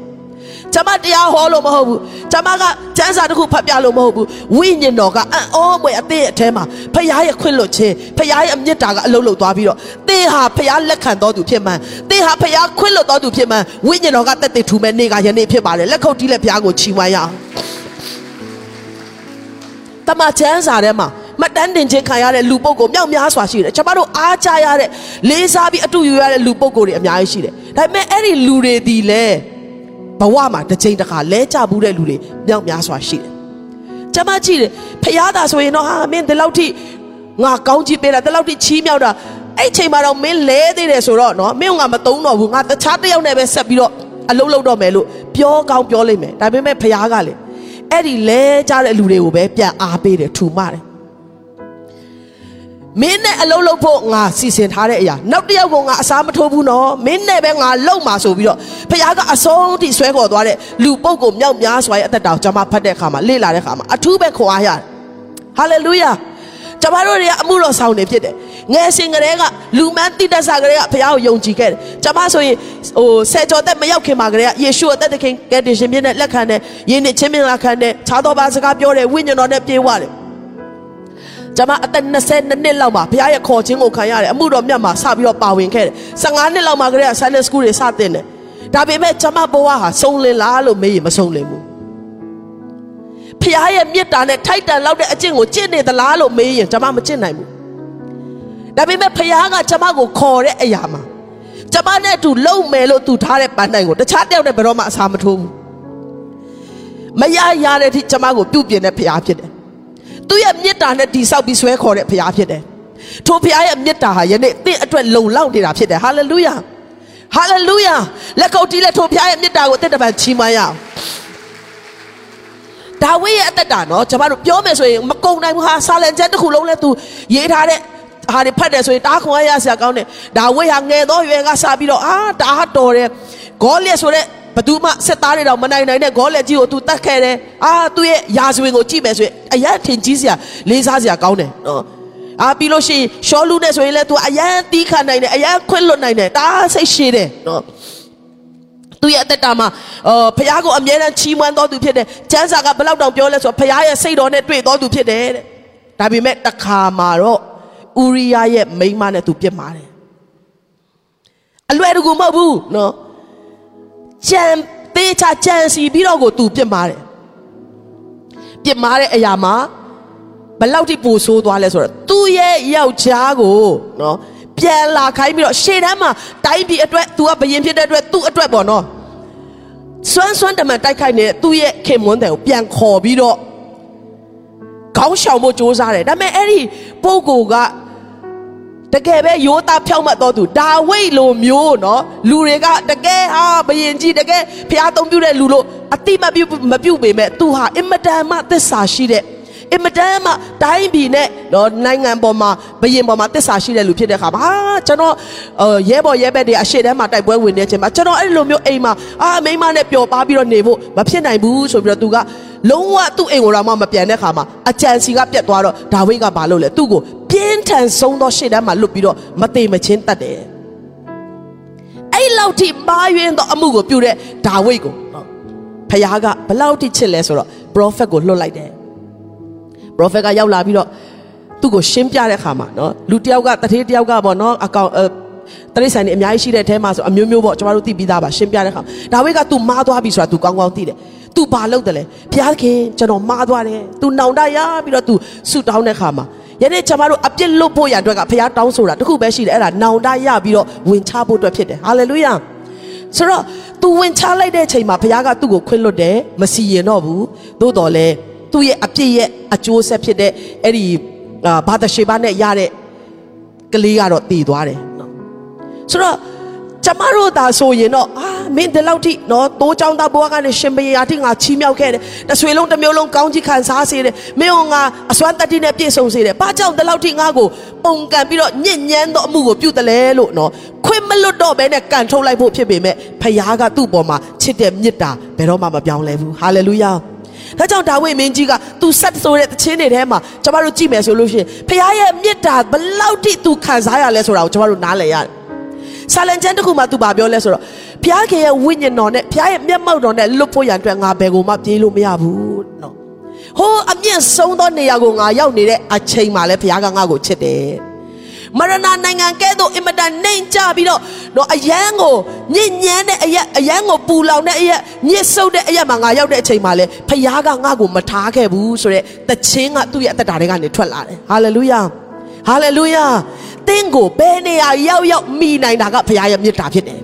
ကျမတရားဟောလို့မဟုတ်ဘူးကျမကကျမ်းစာတစ်ခုဖတ်ပြလို့မဟုတ်ဘူးဝိညာဉ်တော်ကအံ့ဩမွေအသေးရဲ့အထဲမှာဖခင်ရဲ့ခွင့်လွှတ်ခြင်းဖခင်ရဲ့အမြတ်တာကအလုံးလုံးသွားပြီးတော့သင်ဟာဖခင်လက်ခံတော်သူဖြစ်မှန်သင်ဟာဖခင်ခွင့်လွှတ်တော်သူဖြစ်မှန်ဝိညာဉ်တော်ကတက်တက်ထူမဲ့နေ့ကယနေ့ဖြစ်ပါတယ်လက်ခုပ်တီးလက်ဖခင်ကိုချီးမွမ်းရအောင်တမချမ်းစာထဲမှာမတန်းတင်ခြင်းခံရတဲ့လူပုဂ္ဂိုလ်မြောက်များစွာရှိတယ်ကျွန်တော်တို့အားကြရတဲ့လေးစားပြီးအတူယူရတဲ့လူပုဂ္ဂိုလ်တွေအများကြီးရှိတယ်ဒါပေမဲ့အဲ့ဒီလူတွေဒီလဲ ဘဝမှာတစ်ချိန်တစ်ခါလဲကြဘူးတဲ့လူတွေမြောက်များစွာရှိတယ်ကျမကြည့်တယ်ဖျားတာဆိုရင်တော့ဟာမင်းဒီလောက်ထိငါကောင်းကြည့်ပေးတာဒီလောက်ထိချီးမြှောက်တာအဲ့ချိန်မှာတော့မင်းလဲသေးတယ်ဆိုတော့နော်မင်းကငါမတုံးတော့ဘူးငါတခြားတစ်ယောက်နဲ့ပဲဆက်ပြီးတော့အလုံးလုံးတော့မယ်လို့ပြောကောင်းပြောလိမ့်မယ်ဒါပေမဲ့ဖျားကလေအဲ့ဒီလဲကြတဲ့လူတွေကိုပဲပြန်အားပေးတယ်ထူမတယ် မင်းနဲ့အလုံးလုံးဖို့ငါစီစဉ်ထားတဲ့အရာနောက်တစ်ယောက်ကငါအစားမထိုးဘူးနော်မင်းနဲ့ပဲငါလုံမှာဆိုပြီးတော့ဖခင်ကအဆုံးထိဆွဲခေါ်သွားတဲ့လူပုဂ္ဂိုလ်မြောက်များစွာရဲ့အသက်တာကိုကျွန်မဖတ်တဲ့အခါမှာလေ့လာတဲ့အခါမှာအထူးပဲခွန်အားရတယ်ဟာလေလုယာကျွန်မတို့တွေကအမှုတော်ဆောင်နေဖြစ်တယ်ငယ်စဉ်ကလေးကလူမန်းတိတ္တဆာကလေးကဖခင်ကိုယုံကြည်ခဲ့တယ်ကျွန်မဆိုရင်ဟိုဆယ်ကျော်သက်မရောက်ခင်မှာကလေးကယေရှုအသက်သခင်ကယ်တင်ရှင်မြတ်နဲ့လက်ခံတဲ့ယင်းနဲ့ချင်းမင်္ဂလာခံတဲ့ခြားသောဘာစကားပြောတဲ့ဝိညာဉ်တော်နဲ့ပြေဝတယ် ကျွန်မအသက်20နှစ်လောက်မှာဘုရားရဲ့ခေါ်ခြင်းကိုခံရတယ်အမှုတော်မြတ်မှာစပြီးတော့ပါဝင်ခဲ့တယ်15နှစ်လောက်မှာကလေးက Sunday School တွေစတင်တယ်ဒါပေမဲ့ကျွန်မဘဝဟာစုံလင်လားလို့မေးရင်မစုံလင်ဘူးဘုရားရဲ့မေတ္တာနဲ့ထိုက်တန်လောက်တဲ့အကျင့်ကိုကျင့်နေသလားလို့မေးရင်ကျွန်မမကျင့်နိုင်ဘူးဒါပေမဲ့ဘုရားကကျွန်မကိုခေါ်တဲ့အရာမှာကျွန်မနဲ့အတူလုံမယ်လို့သူထားတဲ့ပန်းတိုင်ကိုတခြားတယောက်နဲ့ဘယ်တော့မှအစာမထိုးဘူးမရရတဲ့အထိကျွန်မကိုပြုပြင်တဲ့ဘုရားဖြစ်တယ် သူ့ရဲ့မေတ္တာနဲ့တိဆောက်ပြီးဆွဲခေါ်တဲ့ဘုရားဖြစ်တယ်။ထိုဘုရားရဲ့မေတ္တာဟာယနေ့တင့်အတွက်လုံလောက်နေတာဖြစ်တယ်။ဟာလေလုယာ။ဟာလေလုယာ။လက်ကုပ်တီးလက်ထိုဘုရားရဲ့မေတ္တာကိုအသက်တပံချီးမွမ်းရအောင်။ဒါဝိဒ်ရဲ့အသက်တာနော်ကျွန်တော်တို့ပြောမယ်ဆိုရင်မကုံနိုင်ဘူးဟာဆာလန်ချက်တစ်ခုလုံးလဲသူရေးထားတဲ့ဟာတွေဖတ်တယ်ဆိုရင်တားခွန်ရရဆရာကောင်းတယ်။ဒါဝိဒ်ဟာငယ်သောရွယ်ကစပြီးတော့အာဒါဟာတော်တယ်။ဂေါလိယဆိုတဲ့ ဘသူမှစစ်သားတွေတော့မနိုင်နိုင်တဲ့ဂေါလက်ကြီးကိုသူတတ်ခဲ့တယ်အာသူ့ရဲ့ရာဇဝင်ကိုကြည့်မယ်ဆိုရင်အရန်ထင်ကြီးစရာလေးစားစရာကောင်းတယ်နော်အာပြီးလို့ရှိရင်ရှောလူနဲ့ဆိုရင်လည်း तू အရန်တီးခတ်နိုင်တယ်အရန်ခွင့်လွတ်နိုင်တယ်ဒါစိတ်ရှည်တယ်နော်သူရဲ့အသက်တာမှာအော်ဖခင်ကိုအမြဲတမ်းချီးမွမ်းတော်သူဖြစ်တယ်။ကျမ်းစာကဘလောက်တောင်ပြောလဲဆိုတော့ဖခင်ရဲ့စိတ်တော်နဲ့တွေ့တော်သူဖြစ်တယ်တဲ့။ဒါပေမဲ့တခါမှာတော့ဥရိယရဲ့မိန်းမနဲ့သူပြစ်မှာတယ်။အလွယ်တကူမဟုတ်ဘူးနော်။ ကြံသေးချာကြံစီပြီးတော့ကိုသူပြစ်မှားတယ်ပြစ်မှားတဲ့အရာမှာဘလောက်ထိပိုဆိုးသွားလဲဆိုတော့သူ့ရဲ့ယောက်ျားကိုနော်ပြန်လာခိုင်းပြီးတော့ရှေ့တန်းမှာတိုင်းပြည်အတွက် तू ကဘယင်ဖြစ်တဲ့အတွက်သူ့အတွက်ပေါ့နော်စွန်းစွန်းတမန်တိုက်ခိုက်နေတဲ့သူ့ရဲ့ခင်မွန်းတယ်ကိုပြန်ခေါ်ပြီးတော့ခေါင်းရှောင်ဖို့စ조사တယ်ဒါပေမဲ့အဲ့ဒီပုံကိုက တကယ်ပဲရိုးသားဖြောက်မှတ်တော်သူဒါဝိတ်လိုမျိုးနော်လူတွေကတကယ်ဟာဘယင်ကြီးတကယ်ဖျားသုံးပြုတဲ့လူလို့အတိမပြုမပြုပေမဲ့သူဟာအင်မတန်မှသစ္စာရှိတဲ့ အင်မတန်မှတိုင်းပြည်နဲ့တော့နိုင်ငံပေါ်မှာဘယင်ပေါ်မှာသစ္စာရှိတဲ့လူဖြစ်တဲ့အခါမှာဟာကျွန်တော်ရဲဘော်ရဲဘက်တွေအရှိတန်းမှာတိုက်ပွဲဝင်နေခြင်းမှာကျွန်တော်အဲ့လိုမျိုးအိမ်မှာအာမိမနဲ့ပျော်ပါပြီးတော့နေဖို့မဖြစ်နိုင်ဘူးဆိုပြီးတော့သူကလုံးဝသူ့အိမ်ကိုတော့မှမပြန်တဲ့အခါမှာအကြံစီကပြတ်သွားတော့ဒါဝိဒ်ကဘာလုပ်လဲသူ့ကိုပြင်းထန်ဆုံးသောရှေ့တန်းမှာလွတ်ပြီးတော့မသေးမချင်းတတ်တယ်အဲ့လောက်ထိမာယွင်းသောအမှုကိုပြုတဲ့ဒါဝိဒ်ကိုဖခင်ကဘလောက်ထိချစ်လဲဆိုတော့ prophet ကိုလွတ်လိုက်တယ် prophet ကရောက်လာပြီးတော့သူ့ကိုရှင်းပြတဲ့အခါမှာနော်လူတယောက်ကတထေးတယောက်ကပေါ့နော်အကောင်တရိษံနေအများကြီးရှိတဲ့အထဲမှာဆိုအမျိုးမျိုးပေါ့ကျွန်တော်တို့သိပြီးသားပါရှင်းပြတဲ့အခါဒါဝိဒ်က तू မားသွားပြီဆိုတာ तू ကောင်းကောင်းသိတယ် तू ဘာလုပ်တယ်လဲဘုရားခင်ကျွန်တော်မားသွားတယ် तू နောင်တရပြီးတော့ तू ဆူတောင်းတဲ့အခါမှာယနေ့ကျွန်တော်တို့အပြစ်လွတ်ဖို့ရန်အတွက်ကဘုရားတောင်းဆိုတာတခုပဲရှိတယ်အဲ့ဒါနောင်တရပြီးတော့ဝင်ချဖို့အတွက်ဖြစ်တယ်ဟာလေလုယာ ဆိုတော့ तू ဝင်ချလိုက်တဲ့အချိန်မှာဘုရားကသူ့ကိုခွင့်လွတ်တယ်မစီရင်တော့ဘူးသို့တော်လဲ သူ့ရဲ့အပြစ်ရဲ့အကျိုးဆက်ဖြစ်တဲ့အဲ့ဒီအာဘာသာရှေဘာနဲ့ရတဲ့ကလေးကတော့တည်သွားတယ်နော်ဆိုတော့ကျမတို့သာဆိုရင်တော့အာမင်းဒီလောက်ထိနော်တိုးချောင်းသားဘွားကနေရှင်ဘရားတိငါချီးမြှောက်ခဲ့တယ်တဆွေလုံးတစ်မျိုးလုံးကောင်းကြီးခံစားစေတယ်မင်းကငါအစွမ်းတတ္တိနဲ့ပြည့်စုံစေတယ်ဘာကြောင့်ဒီလောက်ထိငါကိုပုံကန်ပြီးတော့ညဉ့်ညမ်းသောအမှုကိုပြုတ်တယ်လဲလို့နော်ခွင့်မလွတ်တော့ဘဲနဲ့ကန်ထုတ်လိုက်ဖို့ဖြစ်ပေမဲ့ဖခင်ကသူ့ပေါ်မှာချစ်တဲ့မေတ္တာဘယ်တော့မှမပြောင်းလဲဘူးဟာလေလုယာ ဒါကြောင့်ဒါဝိမင်းကြီးကသူဆက်ဆိုတဲ့တခြင်းတွေထဲမှာကျမတို့ကြည့်မယ်ဆိုလို့ရှိရင်ဖခင်ရဲ့မေတ္တာဘလောက်ထိသူခံစားရလဲဆိုတာကိုကျမတို့နားလည်ရတယ်ဆာလန်ကျမ်းတစ်ခုမှသူဘာပြောလဲဆိုတော့ဘုရားခင်ရဲ့ဝိညာဉ်တော်နဲ့ဘုရားရဲ့မျက်မှောက်တော်နဲ့လွတ်ဖို့ရန်အတွက်ငါဘယ်ကိုမှပြေးလို့မရဘူးနော်ဟိုးအမြင့်ဆုံးသောနေရာကိုငါရောက်နေတဲ့အချိန်မှလည်းဘုရားကငါ့ကိုချစ်တယ် မရဏနိုင်ငံကဲ့သို့အင်မတန်နှိမ်ကြပြီးတော့တော့အယမ်းကိုညဉ့်ညမ်းတဲ့အရက်အယမ်းကိုပူလောင်တဲ့အရက်ညစ်ဆုပ်တဲ့အရက်မှာငါရောက်တဲ့အချိန်မှာလဲဖခင်ကငါ့ကိုမထားခဲ့ဘူးဆိုတဲ့တခြင်းကသူ့ရဲ့အသက်တာတွေကနေထွက်လာတယ်ဟာလေလုယာဟာလေလုယာတင်းကိုဘယ်နေရာရောက်ရောက်မိနိုင်တာကဘုရားရဲ့မြတ်တာဖြစ်တယ်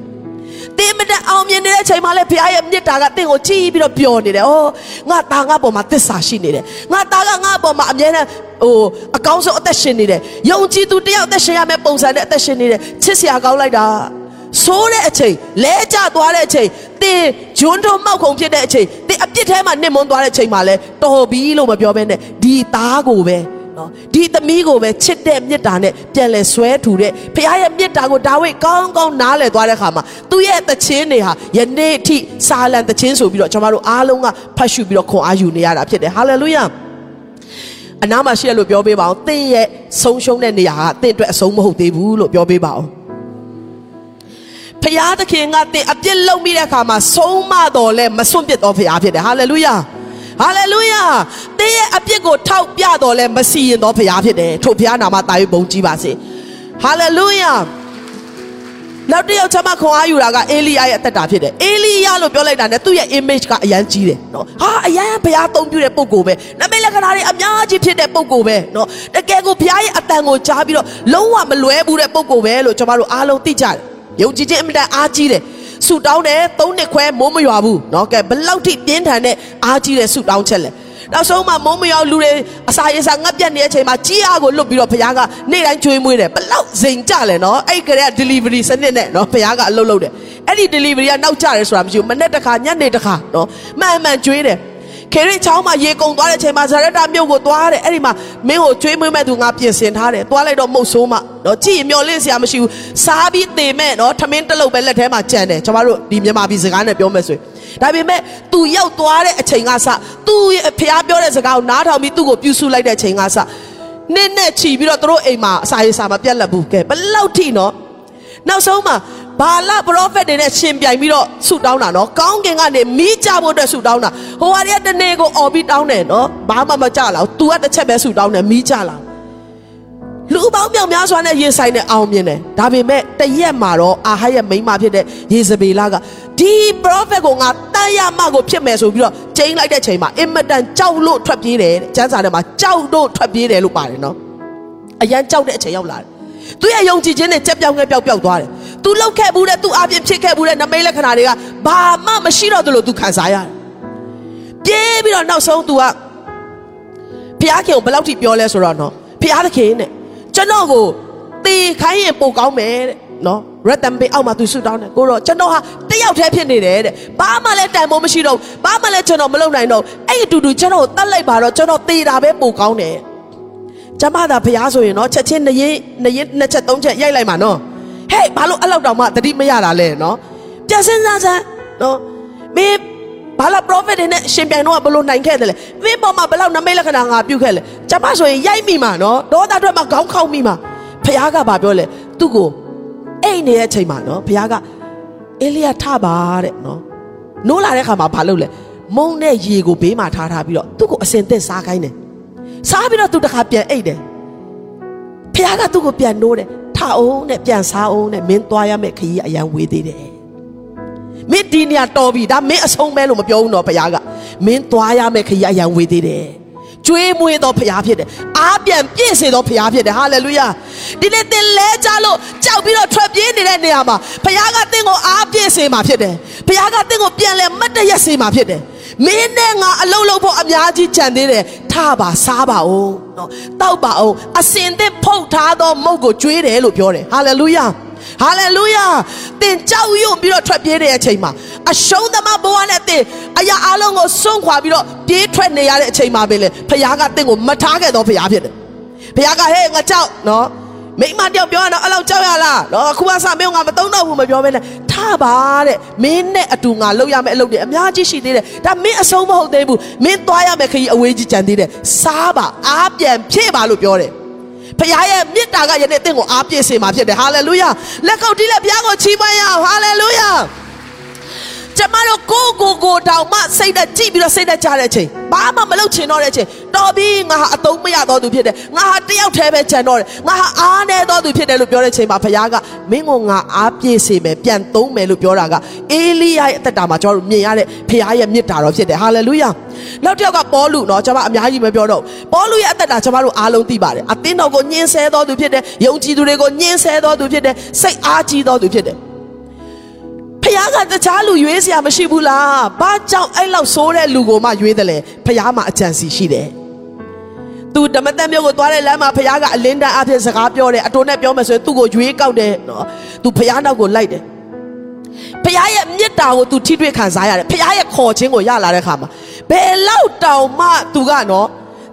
တင်းမတအောင်မြင်နေတဲ့အချိန်မှာလဲဘုရားရဲ့မြတ်တာကတင်းကိုကြည်ပြီးတော့ပျော်နေတယ်။အော်ငါသားငါပေါ်မှာသစ္စာရှိနေတယ်။ငါသားကငါပေါ်မှာအမြဲတမ်းဟိုအကောင်းဆုံးအသက်ရှင်နေတယ်။ယုံကြည်သူတယောက်အသက်ရှင်ရမယ့်ပုံစံနဲ့အသက်ရှင်နေတယ်။ချစ်စရာကောင်းလိုက်တာ။ဆိုးတဲ့အချိန်လဲကျသွားတဲ့အချိန်တင်းဂျွန်းတို့မောက်ခုံဖြစ်တဲ့အချိန်တင်းအပြစ်ထဲမှာနစ်မွန်းသွားတဲ့အချိန်မှာလဲတော်ပြီလို့မပြောဘဲနဲ့ဒီသားကိုပဲ နော်ဒီသမီးကိုပဲချစ်တဲ့မေတ္တာနဲ့ပြန်လဲဆွဲထူတဲ့ဖခင်ရဲ့မေတ္တာကိုဒါဝိဒ်ကောင်းကောင်းနားလည်သွားတဲ့ခါမှာသူ့ရဲ့တခြင်းတွေဟာယနေ့အထိစာလံတခြင်းဆိုပြီးတော့ကျွန်တော်တို့အားလုံးကဖတ်ရှုပြီးတော့ခွန်အားယူနေရတာဖြစ်တယ်ဟာလေလုယာအနားမှာရှိရလို့ပြောပေးပါအောင်သင်ရဲ့ဆုံးရှုံးတဲ့နေရာကသင်အတွက်အဆုံးမဟုတ်သေးဘူးလို့ပြောပေးပါအောင်ဖခင်သခင်ကသင်အပြစ်လုပ်မိတဲ့အခါမှာဆုံးမတော်လဲမစွန့်ပစ်တော်ဖခင်ဖြစ်တယ်ဟာလေလုယာ ဟာလေလုယာတင်းရဲ့အပြစ်ကိုထောက်ပြတော်လဲမစီရင်တော်ဖရားဖြစ်တယ်ထို့ဖရားနာမတာ၍ဘုန်းကြီးပါစေဟာလေလုယာနောက်တစ်ယောက်ချမခွန်အားယူတာကအေလိယရဲ့အသက်တာဖြစ်တယ်အေလိယလို့ပြောလိုက်တာနဲ့သူ့ရဲ့ image ကအရန်ကြီးတယ်နော်ဟာအရန်ဘုရားအသုံးပြုတဲ့ပုံကိုပဲနမိတ်လက္ခဏာတွေအများကြီးဖြစ်တဲ့ပုံကိုပဲနော်တကယ်ကိုဘုရားရဲ့အတန်ကိုကြားပြီးတော့လုံးဝမလွဲဘူးတဲ့ပုံကိုပဲလို့ကျွန်တော်တို့အားလုံးသိကြတယ်ယုံကြည်ခြင်းအမြဲတမ်းအားကြီးတယ် ဆူတောင်းတယ်သုံးနှစ်ခွဲမိုးမရွာဘူးเนาะကဲဘလောက်ထိပြင်းထန်တဲ့အားကြီးတဲ့ဆူတောင်းချက်လဲနောက်ဆုံးမှမိုးမရွာလူတွေအစာရေစာငတ်ပြတ်နေတဲ့အချိန်မှာကြီးအားကိုလွတ်ပြီးတော့ဘုရားကနေ့တိုင်းကျွေးမွေးတယ်ဘလောက်စိန်ကြလဲเนาะအဲ့ကလေးက delivery စနစ်နဲ့เนาะဘုရားကအလုပ်လုပ်တယ်အဲ့ဒီ delivery ကနောက်ကျတယ်ဆိုတာမရှိဘူးမနေ့တစ်ခါညနေတစ်ခါเนาะမှန်မှန်ကျွေးတယ် ခေရစ်ချောင်းမှာရေကုန်သွားတဲ့အချိန်မှာဇရတမြို့ကိုသွားတယ်အဲ့ဒီမှာမင်းကိုကျွေးမွေးမဲ့သူငါပြင်ဆင်ထားတယ်သွားလိုက်တော့မုတ်ဆိုးမနော်ကြည့်ရင်မျောလင့်စရာမရှိဘူးစားပြီးသေမဲ့နော်ထမင်းတစ်လုံးပဲလက်ထဲမှာကြံတယ်ကျွန်တော်တို့ဒီမြန်မာပြည်စကားနဲ့ပြောမယ်ဆိုရင်ဒါပေမဲ့ तू ရောက်သွားတဲ့အချိန်ကစ तू ဖះပြောတဲ့စကားကိုနားထောင်ပြီးသူ့ကိုပြုစုလိုက်တဲ့အချိန်ကစနင်းနဲ့ချီပြီးတော့သူတို့အိမ်မှာအစာရေစာမပြတ်လက်ဘူးကဲဘလောက်ထိနော်နောက်ဆုံးမှာ ဘာလပရောဖက်တွေနဲ့ရှင်ပြိုင်ပြီးတော့ဆုတောင်းတာနော်ကောင်းကင်ကနေမိကြဖို့အတွက်ဆုတောင်းတာဟိုဟာတွေကတနေ့ကိုអော်ပြီးတောင်းတယ်နော်ဘာမှမကြလာဘူး तू ကတစ်ချက်ပဲဆုတောင်းတယ်မိကြလာလူပေါင်းမြောက်များစွာနဲ့ရင်ဆိုင်နဲ့အောင်မြင်တယ်ဒါပေမဲ့တရက်မှာတော့အာဟရဲ့မိန်းမဖြစ်တဲ့ယေဇဗေလကဒီပရောဖက်ကိုငါတန်ရမကိုဖြစ်မယ်ဆိုပြီးတော့ကျိန်းလိုက်တဲ့ချိန်မှာအင်မတန်ကြောက်လို့ထွက်ပြေးတယ်ကျမ်းစာထဲမှာကြောက်လို့ထွက်ပြေးတယ်လို့ပါတယ်နော်အရန်ကြောက်တဲ့အချိန်ရောက်လာတယ်သူရဲ့ယုံကြည်ခြင်းနဲ့ကြက်ပြောင်းငယ်ပြောက်ပြောက်သွားတယ်။ तू လောက်ခဲ့ဘူးတဲ့ तू အပြစ်ဖြစ်ခဲ့ဘူးတဲ့နမိတ်လက္ခဏာတွေကဘာမှမရှိတော့သလို तू ခံစားရတယ်။ပြေးပြီးတော့နောက်ဆုံး तू ကဘုရားခင်ကိုဘယ်လောက်ထိပြောလဲဆိုတော့နော်ဘုရားသခင်နဲ့ကျွန်တော်ကိုတေခိုင်းရင်ပိုကောင်းမယ်တဲ့နော်ရတန်ပေအောက်မှာ तू ဆုတောင်းတယ်ကိုတော့ကျွန်တော်ဟာတယောက်တည်းဖြစ်နေတယ်တဲ့ဘာမှလည်းတန်ဖိုးမရှိတော့ဘာမှလည်းကျွန်တော်မလုပ်နိုင်တော့အဲ့အတူတူကျွန်တော်ကိုတတ်လိုက်ပါတော့ကျွန်တော်တေတာပဲပိုကောင်းတယ်ကျမသာဖျားဆိုရင်နော်ချက်ချင်းနှစ်ရင်နှစ်ရင်နှစ်ချက်သုံးချက်ရိုက်လိုက်မှာနော် ဟဲ့ဘာလို့အဲ့လောက်တောင်မှတတိမရတာလဲနော်ပြန်စင်းစားစမ်းနော်မင်းဘာလာ prophet တွေနဲ့ရှင်ပြိုင်တော့ဘလို့နိုင်ခဲ့တယ်လဲမင်းပေါ်မှာဘလောက်နမိတ်လက္ခဏာငါပြုတ်ခဲ့လဲကျမဆိုရင်ရိုက်မိမှာနော်ဒေါသအတွက်မှာခေါင်းခောက်မိမှာဖျားကဘာပြောလဲသူ့ကိုအိတ်နေတဲ့အချိန်မှာနော်ဖျားကအေလိယထပါတဲ့နော်နိုးလာတဲ့ခါမှာဘာလုပ်လဲမုံနဲ့ရေကိုဘေးမှာထားထားပြီးတော့သူ့ကိုအစင်သက်စားခိုင်းတယ်စားပြီးတော့သူတခါပြန်အိတ်တယ် ဖះကသူ့ကိုပြန်နိုးတယ်ထအောင်နဲ့ပြန်စားအောင်နဲ့မင်းသွားရမယ့်ခရီးအရန်ဝေးသေးတယ်မင်းဒီနေရာတော်ပြီဒါမင်းအဆုံးပဲလို့မပြောဘူးတော့ဖះကမင်းသွားရမယ့်ခရီးအရန်ဝေးသေးတယ်ကျွေးမွေးသောဖရားဖြစ်တယ်အားပြန်ပြည့်စေသောဖရားဖြစ်တယ်ဟာလေလုယာဒီနေ့သင်လဲကြလို့ကြောက်ပြီးတော့ထွက်ပြေးနေတဲ့နေရာမှာဖရားကသင်ကိုအားပြည့်စေမှာဖြစ်တယ်ဖရားကသင်ကိုပြန်လဲမတ်တရက်စေမှာဖြစ်တယ် မင်းနဲ့ငါအလုံးလုံးဖို့အများကြီးကြံသေးတယ်ထပါစားပါဦးနော်တောက်ပါအောင်အစင်သစ်ဖုတ်ထားသောမုတ်ကိုကျွေးတယ်လို့ပြောတယ်ဟာလေလုယာဟာလေလုယာသင်ကြောက်ရွံ့ပြီးတော့ထွက်ပြေးတဲ့အချိန်မှာအရှုံးသမားဘဝနဲ့သင်အရာအလုံးကိုစွန့်ခွာပြီးတော့ပြေးထွက်နေရတဲ့အချိန်မှာပဲလေဖခင်ကသင်ကိုမထားခဲ့တော့ဖခင်ဖြစ်တယ်ဖခင်ကဟဲ့ငါကြောက်နော်မိမတယောက်ပြောရတော့အဲ့လောက်ကြောက်ရလားနော်အခုကစမင်းကမတုံးတော့ဘူးမပြောဘဲနဲ့ထား ပါတဲ့မင်းနဲ့အတူငါလောက်ရမယ့်အလုပ်တွေအများကြီးရှိသေးတယ်ဒါမင်းအဆုံးမဟုတ်သေးဘူးမင်းသွားရမယ့်ခရီးအဝေးကြီးကြံသေးတယ်စားပါအားပြန်ဖြည့်ပါလို့ပြောတယ်ဖခင်ရဲ့မေတ္တာကယနေ့တင့်ကိုအားပြည့်စေမှာဖြစ်တယ်ဟာလေလုယာလက်ကုပ်တီးလက်ဘုရားကိုချီးမွမ်းရအောင်ဟာလေလုယာ ကျမတို့ကိုကိုကိုတောင်မှစိတ်သက်ကြည့်ပြီးတော့စိတ်သက်ကြတဲ့အချိန်ဘာမှမလုပ်ချင်တော့တဲ့အချိန်တော်ပြီးငါဟာအသုံးမရတော့သူဖြစ်တယ်ငါဟာတယောက်တည်းပဲကြံတော့တယ်ငါဟာအားနေတော့သူဖြစ်တယ်လို့ပြောတဲ့အချိန်မှာဘုရားကမင်းကငါအားပြည့်စေမယ်ပြန်သုံးမယ်လို့ပြောတာကအေလိယရဲ့အသက်တာမှာကျွန်တော်တို့မြင်ရတဲ့ဘုရားရဲ့မြစ်တာတော်ဖြစ်တယ်ဟာလေလုယာနောက်တစ်ယောက်ကပေါလုနော်ကျွန်မအများကြီးမပြောတော့ပေါလုရဲ့အသက်တာကျွန်မတို့အားလုံးသိပါတယ်အသင်းတော်ကိုညှင်းဆဲတော်သူဖြစ်တယ်ယုံကြည်သူတွေကိုညှင်းဆဲတော်သူဖြစ်တယ်စိတ်အားကြီးတော်သူဖြစ်တယ် ဖခင်ကတခြားလူရွေးစရာမရှိဘူးလားဘာကြောင့်အဲ့လောက်ဆိုးတဲ့လူကိုမှရွေးတယ်လဲဖခင်မှာအကြံစီရှိတယ်သူဓမ္မတက်မျိုးကိုသွားတဲ့လမ်းမှာဖခင်ကအလင်းတန်းအဖြစ်စကားပြောတယ်အတူနဲ့ပြောမယ်ဆိုရင်သူ့ကိုရွေးကောက်တယ်နော်သူဖခင်နောက်ကိုလိုက်တယ်ဖခင်ရဲ့မေတ္တာကိုသူထိတွေ့ခံစားရတယ်ဖခင်ရဲ့ခေါ်ခြင်းကိုရလာတဲ့ခါမှာဘယ်လောက်တောင်မှသူကနော်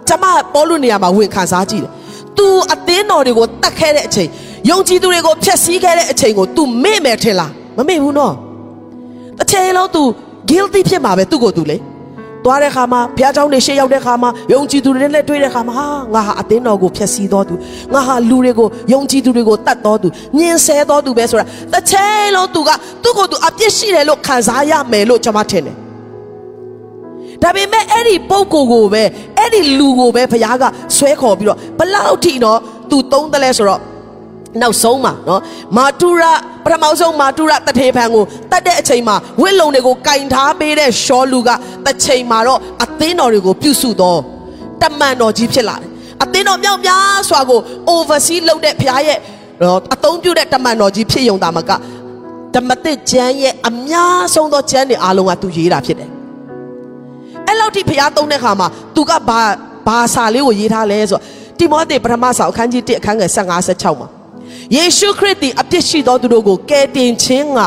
ကျမပေါ်လို့နေရာမှာဝင်ခံစားကြည့်တယ်သူအသင်းတော်တွေကိုတတ်ခဲ့တဲ့အချိန်ယုံကြည်သူတွေကိုဖျက်ဆီးခဲ့တဲ့အချိန်ကို तू မေ့မယ်ထင်လား မမေ့ဘူးနော်တစ်ချိန်လုံး तू guilty ဖြစ်မှာပဲသူ့ကိုသူလေသွားတဲ့ခါမှာဘုရားကျောင်းတွေရှေ့ရောက်တဲ့ခါမှာယုံကြည်သူတွေနဲ့တွေ့တဲ့ခါမှာဟာငါဟာအသင်းတော်ကိုဖျက်ဆီးတော်သူငါဟာလူတွေကိုယုံကြည်သူတွေကိုတတ်တော်သူညင်ဆဲတော်သူပဲဆိုတာတစ်ချိန်လုံးသူကသူ့ကိုသူအပြစ်ရှိတယ်လို့ခံစားရမယ်လို့ကျွန်မထင်တယ်ဒါပေမဲ့အဲ့ဒီပုံကိုကိုပဲအဲ့ဒီလူကိုပဲဘုရားကဆွဲခေါ်ပြီးတော့ဘလောက်ထိတော့သူသုံးတယ်လဲဆိုတော့ နောက်ဆုံးမှာနော်မာတူရာပထမဆုံးမာတူရာတထေဖန်ကိုတတ်တဲ့အချိန်မှာဝစ်လုံတွေကိုကင်ထားပေးတဲ့ရှောလူကတစ်ချိန်မှာတော့အသင်းတော်တွေကိုပြုစုတော့တမန်တော်ကြီးဖြစ်လာတယ်အသင်းတော်မြောက်များစွာကို oversee လုပ်တဲ့ဘုရားရဲ့အသုံးပြုတဲ့တမန်တော်ကြီးဖြစ်ယုံတာမကဓမ္မသစ်ကျမ်းရဲ့အများဆုံးသောကျမ်းတွေအားလုံးကသူရေးတာဖြစ်တယ်အဲ့လောက်ထိဘုရားသုံးတဲ့ခါမှာသူကဘာဘာစာလေးကိုရေးထားလဲဆိုတော့တိမောသေပထမစာအခန်းကြီး1အခန်းငယ်15 16မှာ ယေရှုခရစ်သည်အပြစ်ရှိသောသူတို့ကိုကယ်တင်ခြင်းက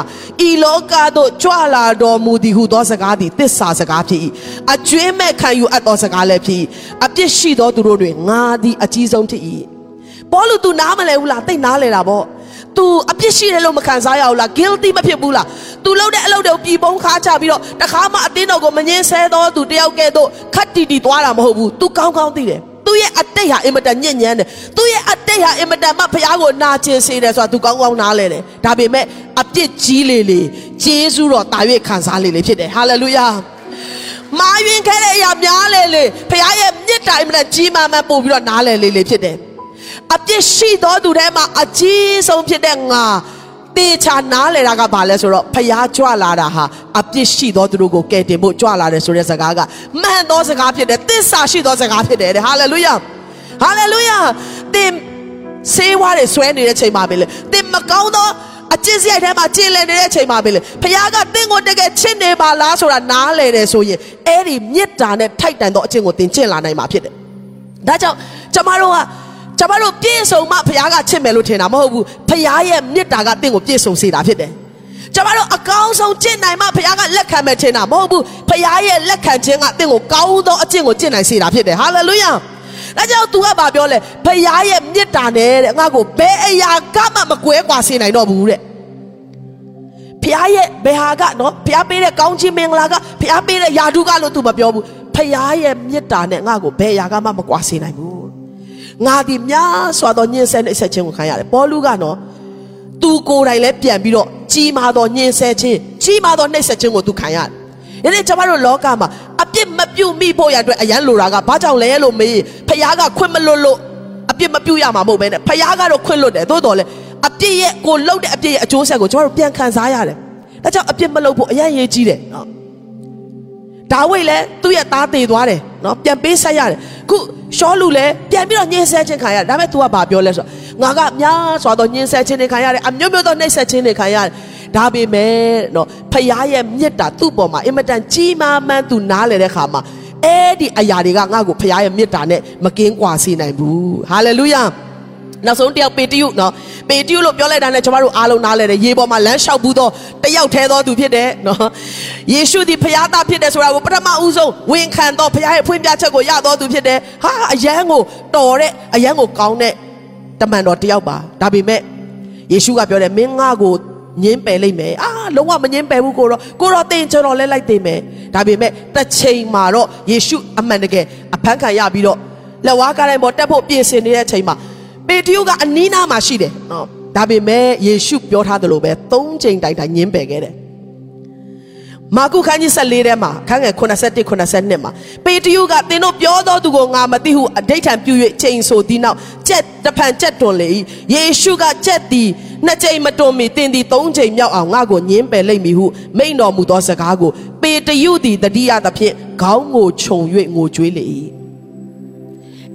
ဤလောကသို့ကြွလာတော်မူသည်ဟုသောစကားသည်သစ္စာစကားဖြစ်၏အကျွင်းမဲ့ခံယူအပ်သောစကားလည်းဖြစ်၏အပြစ်ရှိသောသူတို့တွင်ငါသည်အကြီးဆုံးဖြစ်၏ဘောလူ तू နားမလဲဘူးလားတိတ်နားလဲတာပေါ့ तू အပြစ်ရှိတယ်လို့မခံစားရဘူးလား guilty မဖြစ်ဘူးလား तू လုပ်တဲ့အလုပ်တွေကိုပြည်ပုံခါချပြီးတော့တခါမှအတင်းတော်ကိုမငင်းဆဲသောသူတယောက်ကဲ့သို့ခတ်တီတီသွားတာမဟုတ်ဘူး तू ကောင်းကောင်းသိတယ်သူ့ ရဲ့အတိတ်ဟာအင်မတန်ညဉ့်ညမ်းတယ်သူ့ရဲ့အတိတ်ဟာအင်မတန်မှဖះကိုနာကျင်စေတယ်ဆိုတာ तू ကောင်းကောင်းနားလဲတယ်ဒါပေမဲ့အပြစ်ကြီးလေလေဂျေဇုတော်တာ၍ခံစားလေလေဖြစ်တယ်ဟာလေလုယာမာယွင်ခဲ့တဲ့အရာများလေလေဖះရဲ့မြစ်တိုင်မနဲ့ကြီးမားမှပို့ပြီးတော့နားလဲလေလေဖြစ်တယ်အပြစ်ရှိသောသူထဲမှာအကြီးဆုံးဖြစ်တဲ့ငါ တေချာနားလေတာကဘာလဲဆိုတော့ဖျားကြွလာတာဟာအပြစ်ရှိသောသူတို့ကိုကယ်တင်ဖို့ကြွလာတယ်ဆိုတဲ့စကားကမှန်သောစကားဖြစ်တယ်သစ္စာရှိသောစကားဖြစ်တယ်တဲ့ဟာလေလုယာဟာလေလုယာသင်ဆေးဝါးတွေဆွဲနေတဲ့ချိန်မှာပဲလေသင်မကောင်းသောအကျင့်စရိုက်ထဲမှာကျင်လည်နေတဲ့ချိန်မှာပဲလေဖခင်ကသင်ကိုတကယ်ချစ်နေပါလားဆိုတာနားလေတယ်ဆိုရင်အဲ့ဒီမေတ္တာနဲ့ထိုက်တန်သောအကျင့်ကိုသင်ကျင့်လာနိုင်မှာဖြစ်တယ်ဒါကြောင့်ကျမတို့က ကျွန်တော်တို့ပြည့်စုံမှဘုရားကချစ်မယ်လို့ထင်တာမဟုတ်ဘူးဘုရားရဲ့မေတ္တာကတင့်ကိုပြည့်စုံစေတာဖြစ်တယ်ကျွန်တော်တို့အကောင်းဆုံးကျင့်နိုင်မှဘုရားကလက်ခံမယ်ထင်တာမဟုတ်ဘူးဘုရားရဲ့လက်ခံခြင်းကတင့်ကိုကောင်းသောအကျင့်ကိုကျင့်နိုင်စေတာဖြစ်တယ်ဟာလေလုယာဒါကြောင့် तू ကဘာပြောလဲဘုရားရဲ့မေတ္တာနဲ့တဲ့ငါ့ကိုဘယ်အရာကမှမကွဲကွာစေနိုင်တော့ဘူးတဲ့ဘုရားရဲ့ဘယ်ဟာကနော်ဘုရားပေးတဲ့ကောင်းချီးမင်္ဂလာကဘုရားပေးတဲ့ယာတုကလို့ तू မပြောဘူးဘုရားရဲ့မေတ္တာနဲ့ငါ့ကိုဘယ်အရာကမှမကွာစေနိုင်ဘူး ငါဒီများစွာသောညှင်းဆဲနှိပ်စက်ခြင်းကိုခံရတယ်ပေါလုကနော်သူကိုယ်တိုင်လည်းပြန်ပြီးတော့ကြီးမားသောညှင်းဆဲခြင်းကြီးမားသောနှိပ်စက်ခြင်းကိုသူခံရတယ်။ယနေ့ကျွန်တော်တို့လောကမှာအပြစ်မပြုတ်မိဖို့ရအတွက်အရန်လိုတာကဘာကြောင့်လဲလို့မေးဖခင်ကခွင့်မလွတ်လို့အပြစ်မပြုတ်ရမှာမဟုတ်ပဲနဲ့ဖခင်ကတော့ခွင့်လွတ်တယ်သို့တော်လည်းအပြစ်ရဲ့ကိုလှုပ်တဲ့အပြစ်ရဲ့အကျိုးဆက်ကိုကျွန်တော်တို့ပြန်ခံစားရတယ်။ဒါကြောင့်အပြစ်မလုပ်ဖို့အရန်ရေးကြီးတယ်နော်။ဒါဝိတ်လည်းသူ့ရဲ့သားတည်သွားတယ်နော်ပြန်ပေးဆက်ရတယ် ခုရှောလူလည်းပြန်ပြီးတော့ညှင်းဆဲခြင်းခံရတယ်ဒါပေမဲ့ तू ကဘာပြောလဲဆိုတော့ငါကများစွာသောညှင်းဆဲခြင်းတွေခံရတယ်အမျိုးမျိုးသောနှိပ်စက်ခြင်းတွေခံရတယ်ဒါပေမဲ့နော်ဖခင်ရဲ့မြတ်တာသူ့ပေါ်မှာအင်မတန်ကြီးမားမှန်းသူနားလေတဲ့ခါမှာအဲ့ဒီအရာတွေကငါ့ကိုဖခင်ရဲ့မြတ်တာနဲ့မကင်းကွာစေနိုင်ဘူးဟာလေလုယာ နောက်ဆုံးတယောက်ပေတရုနော်ပေတရုလို့ပြောလိုက်တာနဲ့ကျွန်တော်တို့အားလုံးနားလဲတယ်ရေပေါ်မှာလမ်းလျှောက်ဘူးတော့တယောက်ထဲသောသူဖြစ်တယ်နော်ယေရှုသည်ဖခင်သားဖြစ်တယ်ဆိုတာကိုပထမဦးဆုံးဝန်ခံတော့ဖခင်ရဲ့ဖွင့်ပြချက်ကိုရတော်သူဖြစ်တယ်ဟာအယံကိုတော်တဲ့အယံကိုကောင်းတဲ့တမန်တော်တယောက်ပါဒါပေမဲ့ယေရှုကပြောတယ်မင်းငါ့ကိုညင်းပယ်လိုက်မယ်အာလုံးဝမညင်းပယ်ဘူးကိုတော့ကိုတော့တင်ကျွန်တော်လဲလိုက်တင်မယ်ဒါပေမဲ့တစ်ချိန်မှာတော့ယေရှုအမှန်တကယ်အဖန်ခံရပြီးတော့လက်ဝါးကားတိုင်းပေါ်တက်ဖို့ပြင်ဆင်နေတဲ့အချိန်မှာ ပေတရုကအနီးနားမှာရှိတယ်နော်ဒါပေမဲ့ယေရှုပြောထားသလိုပဲ၃ချိန်တိုင်တိုင်ညင်းပယ်ခဲ့တယ်မာကုခန်းကြီး14ထဲမှာခန်းငယ်81 82မှာပေတရုကသင်တို့ပြောသောသူကိုငါမသိဟုအဋိဋ္ဌံပြု၍ချိန်ဆိုသည်နောက်ကြက်တဖန်ကြက်တွန်လေ၏ယေရှုကကြက်သည်နှစ်ချိန်မတွန်မီသင်သည်သုံးချိန်မြောက်အောင်ငါ့ကိုညင်းပယ်လိမ့်မည်ဟုမိန့်တော်မူသောစကားကိုပေတရုသည်တတိယသဖြင့်ခေါင်းကိုခြုံ၍ငိုကြွေးလေ၏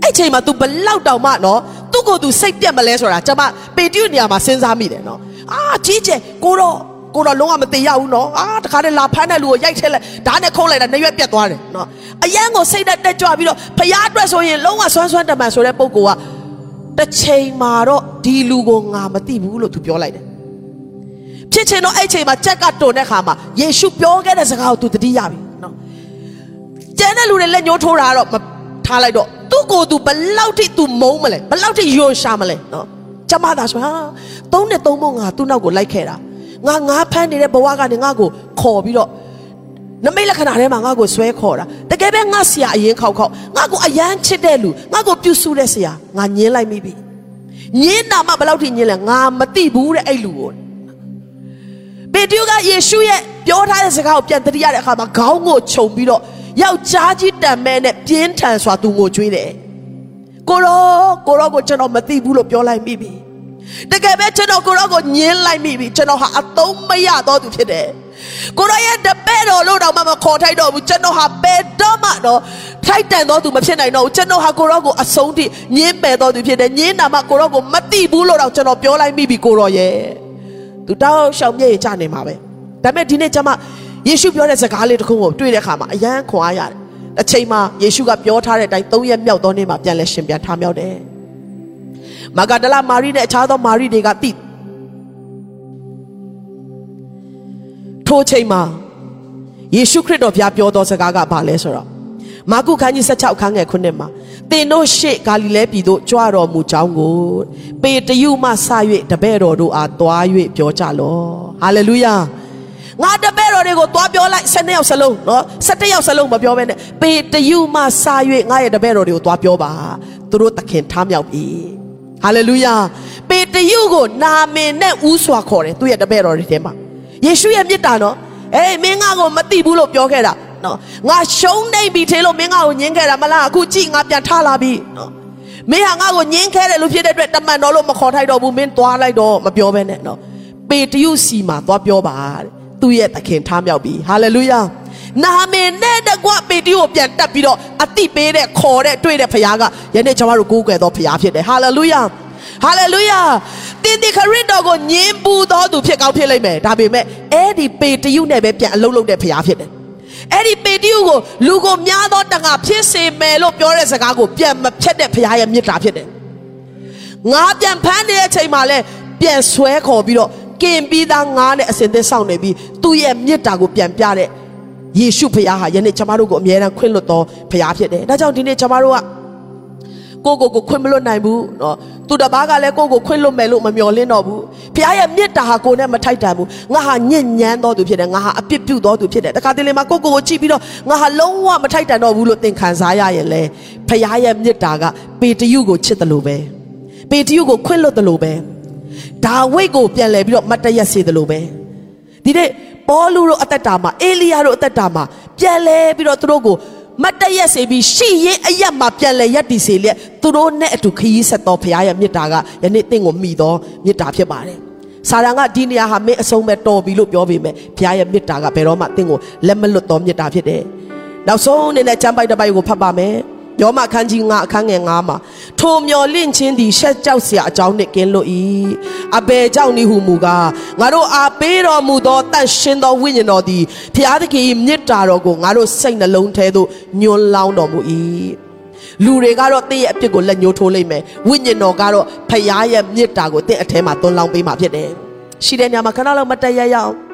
အဲ့ချိန်မှာ तू ဘလောက်တောင်မှနော် သူ့ကိုယ် तू စိတ်ပြက်မလဲဆိုတာကျွန်မပေတရုနေရာမှာစဉ်းစားမိတယ်နော်အာကြီးကျယ်ကိုတော့ကိုတော့လုံးဝမသိရဘူးနော်အာတခါတည်းလာဖမ်းတဲ့လူကိုရိုက်ထည့်လိုက်ဓာတ်နဲ့ခုံးလိုက်တာနှရွက်ပြတ်သွားတယ်နော်အရန်ကိုစိတ်နဲ့တက်ကြွပြီးတော့ဖျားအတွက်ဆိုရင်လုံးဝဆွမ်းဆွမ်းတမန်ဆိုတဲ့ပုံကတစ်ချိန်မှာတော့ဒီလူကိုငါမသိဘူးလို့သူပြောလိုက်တယ်ဖြစ်ချင်တော့အဲ့ချိန်မှာကြက်ကတုန်တဲ့ခါမှာယေရှုပြောခဲ့တဲ့စကားကိုသူတတိယပြီနော်ကျန်တဲ့လူတွေလက်ညှိုးထိုးတာတော့မထားလိုက်တော့ သူ့ကိုယ်သူဘလောက်ထိသူမုန်းမလဲဘလောက်ထိယွန်ရှာမလဲနော်ကျမသာဆိုဟာသုံးနဲ့သုံးဖို့ငါသူ့နောက်ကိုလိုက်ခဲ့တာငါငါဖမ်းနေတဲ့ဘဝကနေငါ့ကိုခေါ်ပြီးတော့နမိတ်လက္ခဏာထဲမှာငါ့ကိုဆွဲခေါ်တာတကယ်ပဲငါဆရာအရင်ခောက်ခောက်ငါ့ကိုအယမ်းချစ်တဲ့လူငါ့ကိုပြုစုတဲ့ဆရာငါညင်းလိုက်မိပြီညင်းတာမှဘယ်လောက်ထိညင်းလဲငါမသိဘူးတဲ့အဲ့လူကိုပေတရုကယေရှုရဲ့ပြောထားတဲ့စကားကိုပြန်တတိရတဲ့အခါမှာခေါင်းကိုခြုံပြီးတော့ ယောက်ျားကြီးတံမဲနဲ့ပြင်းထန်စွာသူငိုကြွေးတယ်ကိုရောကိုရောကိုကျွန်တော်မသိဘူးလို့ပြောလိုက်မိပြီတကယ်ပဲကျွန်တော်ကိုရောကိုညင်းလိုက်မိပြီကျွန်တော်ဟာအသုံးမရတော့သူဖြစ်တယ်ကိုရောရဲ့တပည့်တော်လို့တော့မှမခေါ်ထိုက်တော့ဘူးကျွန်တော်ဟာဘယ်တော့မှတော့ထိုက်တန်တော့သူမဖြစ်နိုင်တော့ဘူးကျွန်တော်ဟာကိုရောကိုအဆုံးထိညင်းပယ်တော့သူဖြစ်တယ်ညင်းနာမှကိုရောကိုမသိဘူးလို့တော့ကျွန်တော်ပြောလိုက်မိပြီကိုရောရဲ့သူတောက်ရှောင်မျက်ရည်ကျနေမှာပဲဒါပေမဲ့ဒီနေ့ကျွန်မ ယေရှုပြောတဲ့စကားလေးတစ်ခုကိုတွေ့တဲ့အခါမှာအယမ်းခွန်အားရတယ်အချိန်မှာယေရှုကပြောထားတဲ့အတိုင်း၃ရက်မြောက်သောနေ့မှာပြန်လဲရှင်ပြန်ထမြောက်တယ်မာဂဒလမာရိနဲ့အခြားသောမာရိတွေကတိထိုချိန်မှာယေရှုခရစ်တော်ဘုရားပြောသောစကားကဘာလဲဆိုတော့မာကုခန်းကြီး16ခန်းငယ်ခုနှစ်မှာသင်တို့ရှေ့ဂါလိလဲပြည်သို့ကြွတော်မူကြောင်းကိုပေတရုမှစ၍တပည့်တော်တို့အားသွား၍ပြောကြလော့ဟာလေလုယာ ငါတပည့်တော်တွေကိုသွားပြောလိုက်12ယောက်စလုံးနော်17ယောက်စလုံးမပြောဘဲနဲ့ပေတရုမှစ၍ငါရဲ့တပည့်တော်တွေကိုသွားပြောပါသူတို့သခင်ထားမြောက်ပြီဟာလေလုယာပေတရုကိုနာမည်နဲ့ဥစွာခေါ်တယ်သူ့ရဲ့တပည့်တော်တွေထဲမှာယေရှုရဲ့မြတ်တာနော်အေးမင်းငါကိုမသိဘူးလို့ပြောခဲ့တာနော်ငါရှုံးနေပြီထေလို့မင်းငါကိုညင်းခဲ့တာမလားအခုကြည့်ငါပြန်ထလာပြီနော်မင်းဟာငါ့ကိုညင်းခဲတယ်လို့ဖြစ်တဲ့အတွက်တမန်တော်လို့မခေါ်ထိုက်တော့ဘူးမင်းသွားလိုက်တော့မပြောဘဲနဲ့နော်ပေတရုစီမှာသွားပြောပါတဲ့ သူ့ရဲ့သခင်ထားမြောက်ပြီဟာလေလုယာနာမည်နဲ့တကွပေတရုကိုပြန်တက်ပြီးတော့အတိပေးတဲ့ခေါ်တဲ့တွေ့တဲ့ဖခင်ကယနေ့ကျွန်တော်တို့ကိုးကွယ်သောဖခင်ဖြစ်တယ်ဟာလေလုယာဟာလေလုယာတင်းဒီခရစ်တော်ကိုညင်ပူတော်သူဖြစ်ကောင်းဖြစ်လိမ့်မယ်ဒါပေမဲ့အဲ့ဒီပေတရုနဲ့ပဲပြန်အလုံးလုံးတဲ့ဖခင်ဖြစ်တယ်အဲ့ဒီပေတရုကိုလူကိုများသောတန်ခါဖြစ်စေမယ်လို့ပြောတဲ့စကားကိုပြန်မဖြတ်တဲ့ဖခင်ရဲ့မေတ္တာဖြစ်တယ်ငါပြန်ဖမ်းနေတဲ့အချိန်မှာလဲပြန်ဆွဲခေါ်ပြီးတော့ ကင်ပြီးသားငါနဲ့အစင်သစ်ဆောင်နေပြီးသူ့ရဲ့မေတ္တာကိုပြန်ပြတဲ့ယေရှုဖခင်ဟာယနေ့ကျွန်တော်တို့ကိုအမြဲတမ်းခွင့်လွှတ်တော်ဖခင်ဖြစ်တယ်ဒါကြောင့်ဒီနေ့ကျွန်တော်တို့ကကိုကိုကိုခွင့်မလွတ်နိုင်ဘူးเนาะသူတပားကလည်းကိုကိုခွင့်လွတ်မယ်လို့မမျှော်လင့်တော့ဘူးဖခင်ရဲ့မေတ္တာဟာကိုနဲ့မထိုက်တန်ဘူးငါဟာညဉ့်ညမ်းတော်သူဖြစ်တယ်ငါဟာအပြစ်ပြုတော်သူဖြစ်တယ်တခါတလေမှာကိုကိုကိုကြည့်ပြီးတော့ငါဟာလုံးဝမထိုက်တန်တော့ဘူးလို့သင်ခံစားရရင်လေဖခင်ရဲ့မေတ္တာကပေတရုကိုချစ်တယ်လို့ပဲပေတရုကိုခွင့်လွတ်တယ်လို့ပဲ ဒါဝိတ်ကိုပြန်လဲပြီးတော့မတ်တရက်စေတယ်လို့ပဲဒီနေ့ပေါလုတို့အသက်တာမှာအေလိယတို့အသက်တာမှာပြန်လဲပြီးတော့သူတို့ကိုမတ်တရက်စေပြီးရှေ့ရင်အရက်မှာပြန်လဲရက်တည်စေလျက်သူတို့နဲ့အတူခရီးဆက်တော်ဖရားရဲ့မေတ္တာကယနေ့တင့်ကိုမိတော်မေတ္တာဖြစ်ပါတယ်။စာရန်ကဒီနေရာဟာမင်းအဆုံးပဲတော်ပြီလို့ပြောပေမဲ့ဖရားရဲ့မေတ္တာကဘယ်တော့မှတင့်ကိုလက်မလွတ်တော်မေတ္တာဖြစ်တယ်။နောက်ဆုံးအနေနဲ့ကျမ်းပိုက်တစ်ပိုက်ကိုဖတ်ပါမယ်။ ယောမအခန်းကြီး9အခန်းငယ်9မှာထိုမျော်လင့်ခြင်းသည်ရှက်ကြောက်စရာအကြောင်းနှင့်ကင်းလွတ်၏အဘယ်ကြောင့်နည်းဟုမူကားငါတို့အားပေးတော်မူသောတန်ရှင်သောဝိညာဉ်တော်သည်ဖျားသခင်၏မြစ်တာတော်ကိုငါတို့စိတ်နှလုံးထဲသို့ညွန်လောင်းတော်မူ၏လူတွေကတော့တင့်ရဲ့အပြစ်ကိုလက်ညှိုးထိုးလိုက်မယ်ဝိညာဉ်တော်ကတော့ဖျားရဲ့မြစ်တာကိုတင့်အထဲမှာသွန်လောင်းပေးမှာဖြစ်တယ်ရှိတဲ့ညမှာခဏလောက်မတက်ရရအောင်